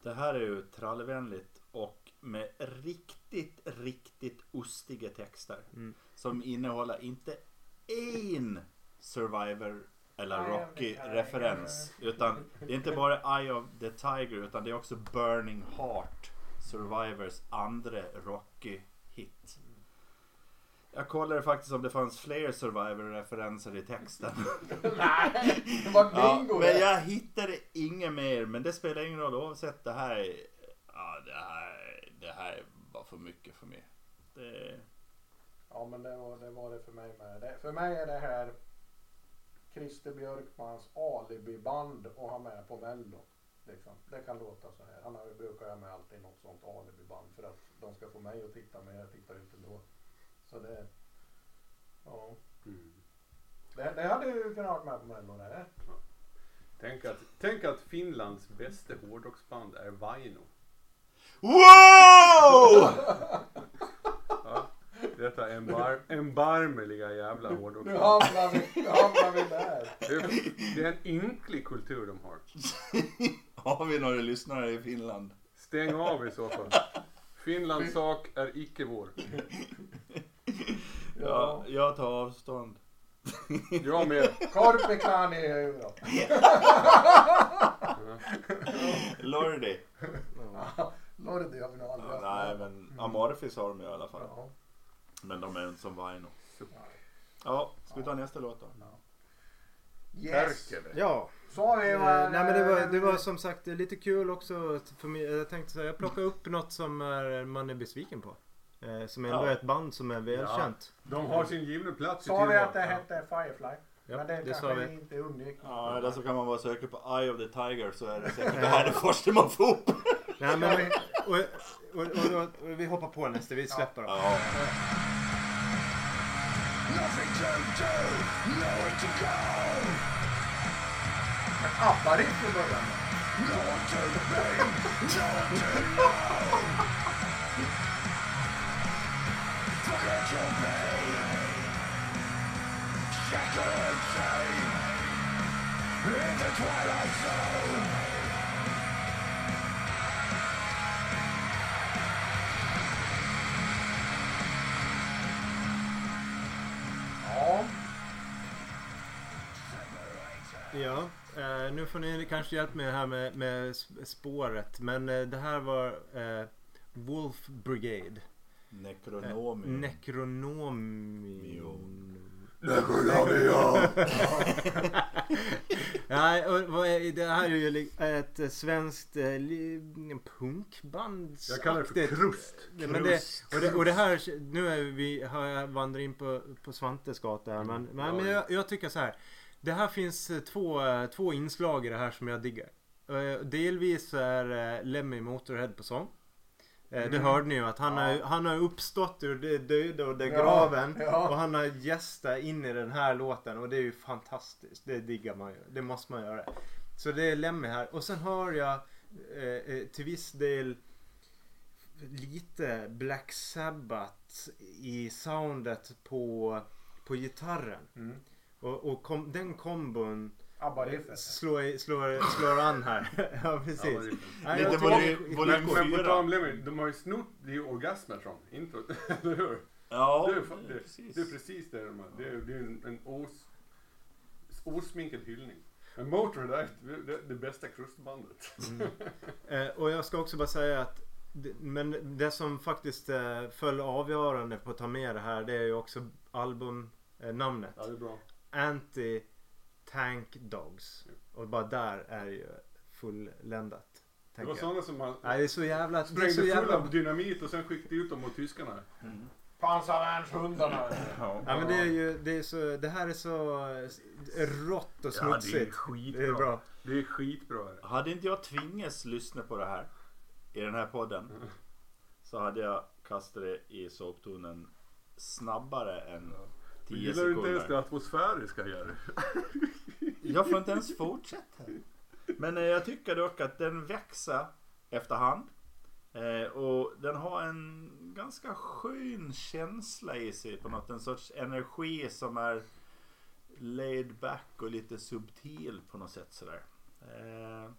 Det här är ju trallvänligt och med riktigt, riktigt ostiga texter. Mm. Som innehåller inte en Survivor eller Nej, Rocky nej, referens. Utan det är inte bara Eye of the Tiger utan det är också Burning Heart. Survivors andra Rocky-hit. Jag kollade faktiskt om det fanns fler Survivor-referenser i texten. Nej, det var Ja, bingo men det. jag hittade inget mer. Men det spelar ingen roll oavsett. Det här, är- ja, det här, det här var för mycket för mig. Det, Ja men det var, det var det för mig med. Det, för mig är det här Christer Björkmans alibiband att ha med på mello. Liksom. Det kan låta så här. Han har, brukar ha med alltid något sånt alibiband för att de ska få mig att titta men jag tittar ju inte då. Så det, ja. Mm. Det, det hade ju kunnat vara med på mello det. här. Tänk, att, tänk att Finlands bästa hårdrocksband är Vaino. wow! Detta embar erbarmeliga jävla Nu hårdrocksband. hamnar vi, nu hamnar vi där. Det är, är en ynklig kultur de har. Har vi några lyssnare i Finland? Stäng av i så fall. Finlands sak är icke vår. Ja, jag tar avstånd. Jag med. Korpikani i huvudet. Lordi. Lordi har vi nog aldrig haft nej men Amorphis har de ju i alla fall. Ja. Men de är inte som Vaino. Ja, ska vi ta nästa låt då? Yes. Perkele. Ja, Så har vi eh, var, nej men det var, det var som sagt lite kul också. För mig, jag tänkte säga, jag plockar upp något som är, man är besviken på. Eh, som ändå Ja. är ett band som är välkänt. De har sin givna plats i Sa vi att det hette Firefly? Ja, men det, det kanske vi. inte undgick. Ja, eller så kan man bara söka på Eye of the Tiger så är det säkert det här det första man får upp. Nej, men, och, och, och, och, och vi hoppar på nästa, vi släpper dem. Ja. ABBA-riff i början. Ja, Ja, eh, nu får ni kanske hjälpa mig här med, med sp- spåret. Men eh, det här var eh, Wolf Brigade. Eh, Necronomium. Necronomium. Nej, och vad är, det här är ju ett svenskt eh, punkband. Jag kallar det för krust. Ja, men det, och, det, och det här, nu är vi, har jag vandrat in på, på Svantes gata här, men, men, men jag, jag tycker så här. Det här finns eh, två, eh, två inslag i det här som jag diggar. Eh, Delvis är Lemmy Motorhead på sång. Eh, Det Mm. hörde ni ju att han, Ja. har, han har uppstått ur det döda och det Ja, graven. ja. Och han har gästat in i den här låten och det är ju fantastiskt. Det diggar man ju. Det måste man göra. Så det är Lemmy här. Och sen hör jag eh, till viss del lite Black Sabbath i soundet på, på gitarren. mm. Och, och kom, den kombon slår, slår, slår an här. ja precis. Nej, Lite volym- volym Men, men på fyra. tal om Lemmy, de har ju snott, det är ju orgasmatron, inte, eller hur? Ja, det, är, det, precis. det är precis det de har. Det är, det är en, en os, osminkad hyllning. Men Motörhead är det, det, det bästa krustbandet. Eh, och jag ska också bara säga att det, men det som faktiskt eh, föll avgörande på att ta med det här det är ju också albumnamnet. Ja, det är bra. Anti Tank Dogs. Och bara där är ju fulländat. Det var sådana som man Nej det är så jävla... Det är sprängde så fulla jävla... av dynamit och sen skickade ut dem mot tyskarna. Pansarvärnshundarna. Ja. Ja men det är ju, det är så, det här är så rått och smutsigt. skitbra. det är bra. Det är skitbra. är det. Hade inte jag tvingats lyssna på det här i den här podden så hade jag kastat det i soptunnan snabbare än Du 10 gillar inte ens det atmosfäriska Jerry. Jag får inte ens fortsätta. Men eh, jag tycker dock att den växer efterhand. Eh, och den har en ganska skön känsla i sig på något. En sorts energi som är laid back och lite subtil på något sätt sådär. Eh,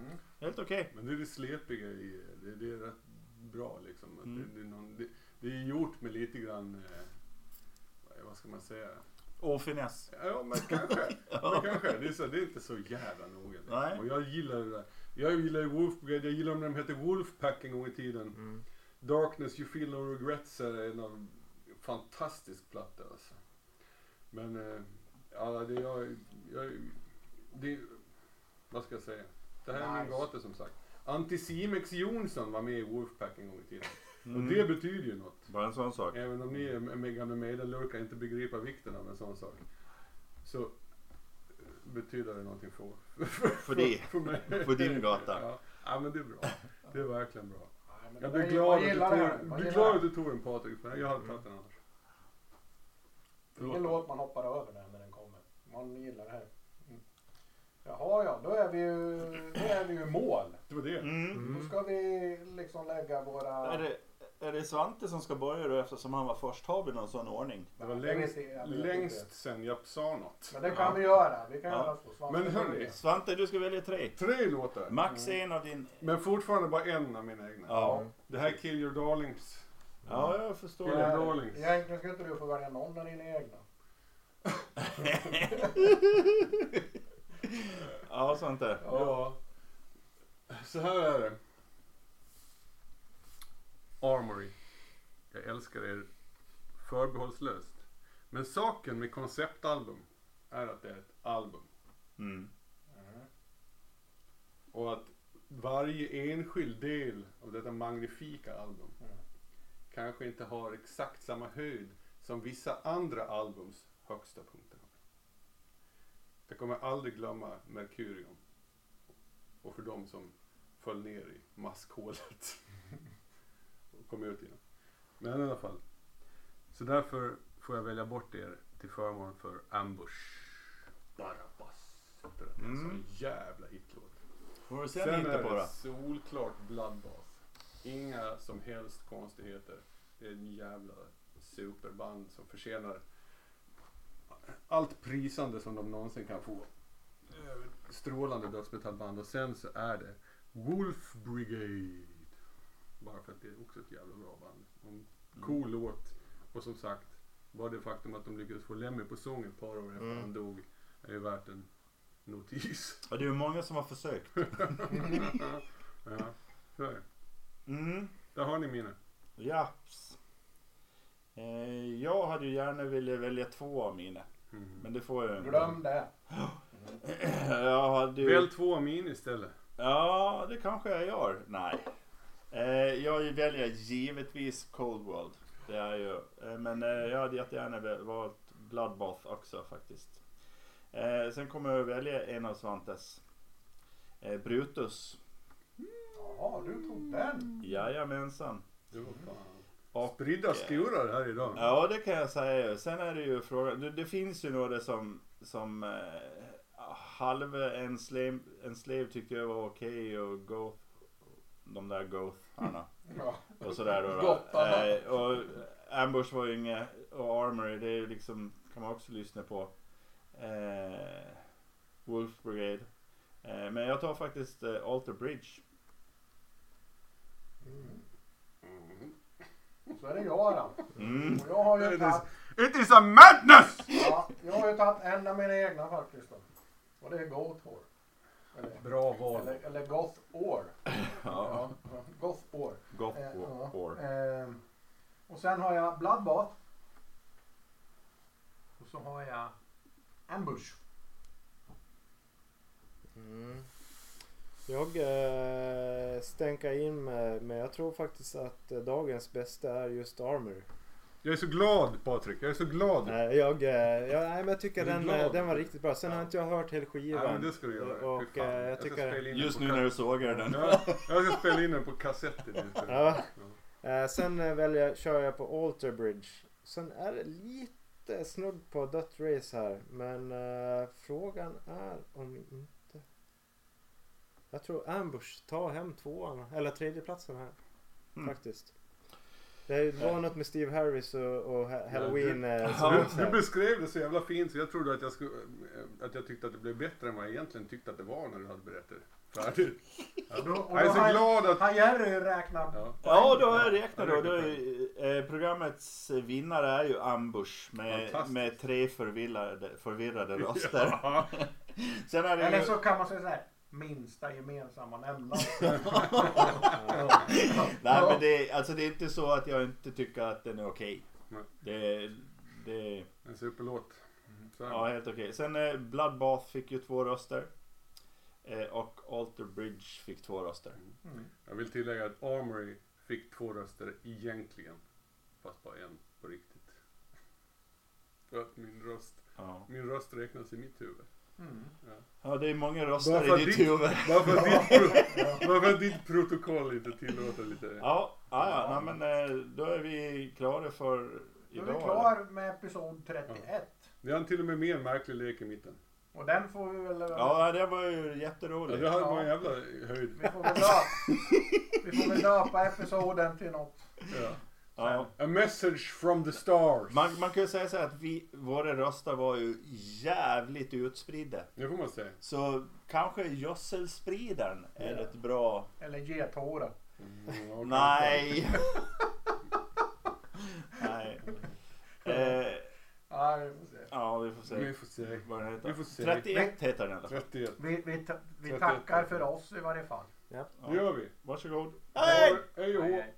Mm. helt okej. Men det är det slepiga i det. Det är rätt bra liksom. Att Mm. Det, det, är någon, det, det är gjort med lite grann, eh, vad- ska man säga? Och finess. Ja men kanske. men kanske. Det, är så, det är inte så jävla noga. Nej. Och jag gillar det där. Jag gillar ju Wolf jag gillar när de hette Wolfpack en gång i tiden. Mm. Darkness You Feel No Regrets är en fantastisk platta alltså. Men eh, ja, det jag, jag det, vad ska jag säga? Det här är min Nice. gata som sagt. Anticimex Jonsson var med i Wolfpack en gång i tiden. Mm. Och det betyder ju något. Bara en sån sak. Även om ni är med gamla Maiden-lurkar inte begriper vikten av en sån sak. Så eh, betyder det någonting för, för, dig. för mig. På din gata. Ja. ja men det är bra. Det är verkligen bra. Jag blir glad, att du det tog, Vad blir gillar glad det att du tog en Patrik för jag hade tagit den annars. här? Ingen låt man hoppar över den när den kommer. Man gillar det här. Mm. Jaha ja, då är vi ju, då är vi ju mål. Det var det. Mm. Då ska vi liksom lägga våra... Är, det, är det Svante som ska börja då eftersom han var först? Har vi någon sån ordning? Det var längst, längst sen jag sa något. Men det kan vi göra. Vi kan Ja. göra så. Svante Men hörni. Svante, du ska välja tre. Tre låtar. Max en av din... Men fortfarande bara en av mina egna. Ja. Det här är Kill Your Darlings. Ja, jag förstår Ja. det. Ja, Darlings. Egentligen ska inte du få välja någon av dina egna. Ja, Svante. Ja. Så här är det. Armory. Jag älskar er förbehållslöst. Men saken med konceptalbum är att det är ett album. Mm. Och att varje enskild del av detta magnifika album Mm. kanske inte har exakt samma höjd som vissa andra albums högsta punkter. Jag kommer aldrig glömma Mercurium. Och för de som föll ner i maskhålet. och kom ut igen. Men i alla fall. Så därför får jag välja bort er till förmån för Ambush. Barabbas. heter den. En Mm. sån jävla hitlåt. Får vi se Sen är på det det. solklart Bloodbath. Inga som helst konstigheter. Det är en jävla superband som förtjänar allt prisande som de någonsin kan få. Strålande dödsmetallband och sen så är det Wolf Brigade. Bara för att det är också ett jävla bra band. En cool låt. Och som sagt, bara det faktum att de lyckades få Lemmy på sång ett par år efter Mm. han dog är ju värt en notis. Ja, det är ju många som har försökt. ja, så är det. Mm. Där har ni mina. Japs. Eh, jag hade ju gärna velat välja två av mina. Mm. Men det får jag inte. Glöm det. Jag hade ju... Välj två av min istället. Ja, det kanske jag gör. Nej. Eh, jag väljer givetvis Cold World. Det är ju. Eh, men eh, jag hade jättegärna valt Bloodbath också faktiskt. Eh, sen kommer jag välja en av Svantes. Eh, Brutus. Jaha, du tog den. Jajamensan. Det var fan. Och, Spridda skurar här idag. Ja, det kan jag säga. Sen är det ju frågan. Det, det finns ju några som, som eh, halv en slave, en slave tyckte jag var okej och Goth. De där Goth-arna. Ja. Och sådär då. då. Eh, och Ambush var ju inget, och Armory det är ju liksom, kan man också lyssna på. Eh, Wolf Brigade. Eh, men jag tar faktiskt eh, Alter Bridge. Mm. Så är det jag då. Mm. Och jag har ju tagit, It is a madness! ja, jag har ju tagit en av mina egna faktiskt då. Och det är Gothor. Eller, Bra val. eller, eller Goth Or. Ja. Ja, Goth Or. Goth Eh, ja. War. Ehm, och sen har jag Bloodbath. Och så har jag Ambush. Mm. Jag eh, stänkar in med, men jag tror faktiskt att eh, dagens bästa är just Armor. Jag är så glad Patrik, jag är så glad. Nej, jag, eh, jag, nej, men jag tycker den, glad? eh, den var riktigt bra. Sen Ja. har inte jag hört hela skivan. Nej men det ska du göra. Och, jag Jag tycker- Just nu när du sågar den. Ja, jag ska spela in den på kassetter nu. Ja. Eh, sen väljer, kör jag på Alter Bridge. Sen är det lite snudd på Dött Race här. Men eh, frågan är om inte... Jag tror Ambush tar hem tvåan, eller tredjeplatsen här. Mm. Faktiskt. Det var något med Steve Harris och, och Ha- Halloween. du, eh, Ja, du, du beskrev det så jävla fint så jag trodde att jag, skulle, att jag tyckte att det blev bättre än vad jag egentligen tyckte att det var när du hade berättat det. Färdigt. Då, och Jag är så glad att... har Jerry räknat Ja. Ja, då har jag räknat då. Då är, eh, programmets vinnare är ju Ambush med, med tre förvirrade, förvirrade röster. Ja. Sen är det Eller ju... så kan man säga så här. Minsta gemensamma nämnare. Nej men det, alltså det är inte så att jag inte tycker att den är okej. Nej. Det, det, En superlåt. Är det. ja helt okej. Sen eh, Bloodbath fick ju två röster. Eh, och Alter Bridge fick två röster. Mm. Jag vill tillägga att Armory fick två röster egentligen. Fast bara en på riktigt. För att min röst, Ja. min röst räknas i mitt huvud. Mm. ja det är många röster i ditt huvud. Bara för, att ditt, pro- bara för att ditt protokoll inte tillåter lite... Ja, ja, ja nej, men eh, då är vi klara för Då är idag. vi klar med episod 31. Vi har till och med mer märklig lek i mitten. Och den får vi väl... Ja, det var ju Ja, jätteroligt. det Ja. var en jävla höjd. Vi får väl döpa, vi får väl döpa episoden till något. Ja. Ja. A message from the stars. Man, man kan ju säga så här att vi, våra röster var ju jävligt utspridda. Det får man säga. Så kanske gödselspridaren är Ja. ett bra... Eller gethåra. Mm, okej. Nej! Nej. Eh, Ja, vi får se. ja, vi får se Vi får se. vad den heter. Vi får se. 31 heter den i alla fall. 31. Vi, vi, vi 31. tackar för oss i varje fall. Det gör vi. Varsågod. Hej! Hej och hå. Hej, hej.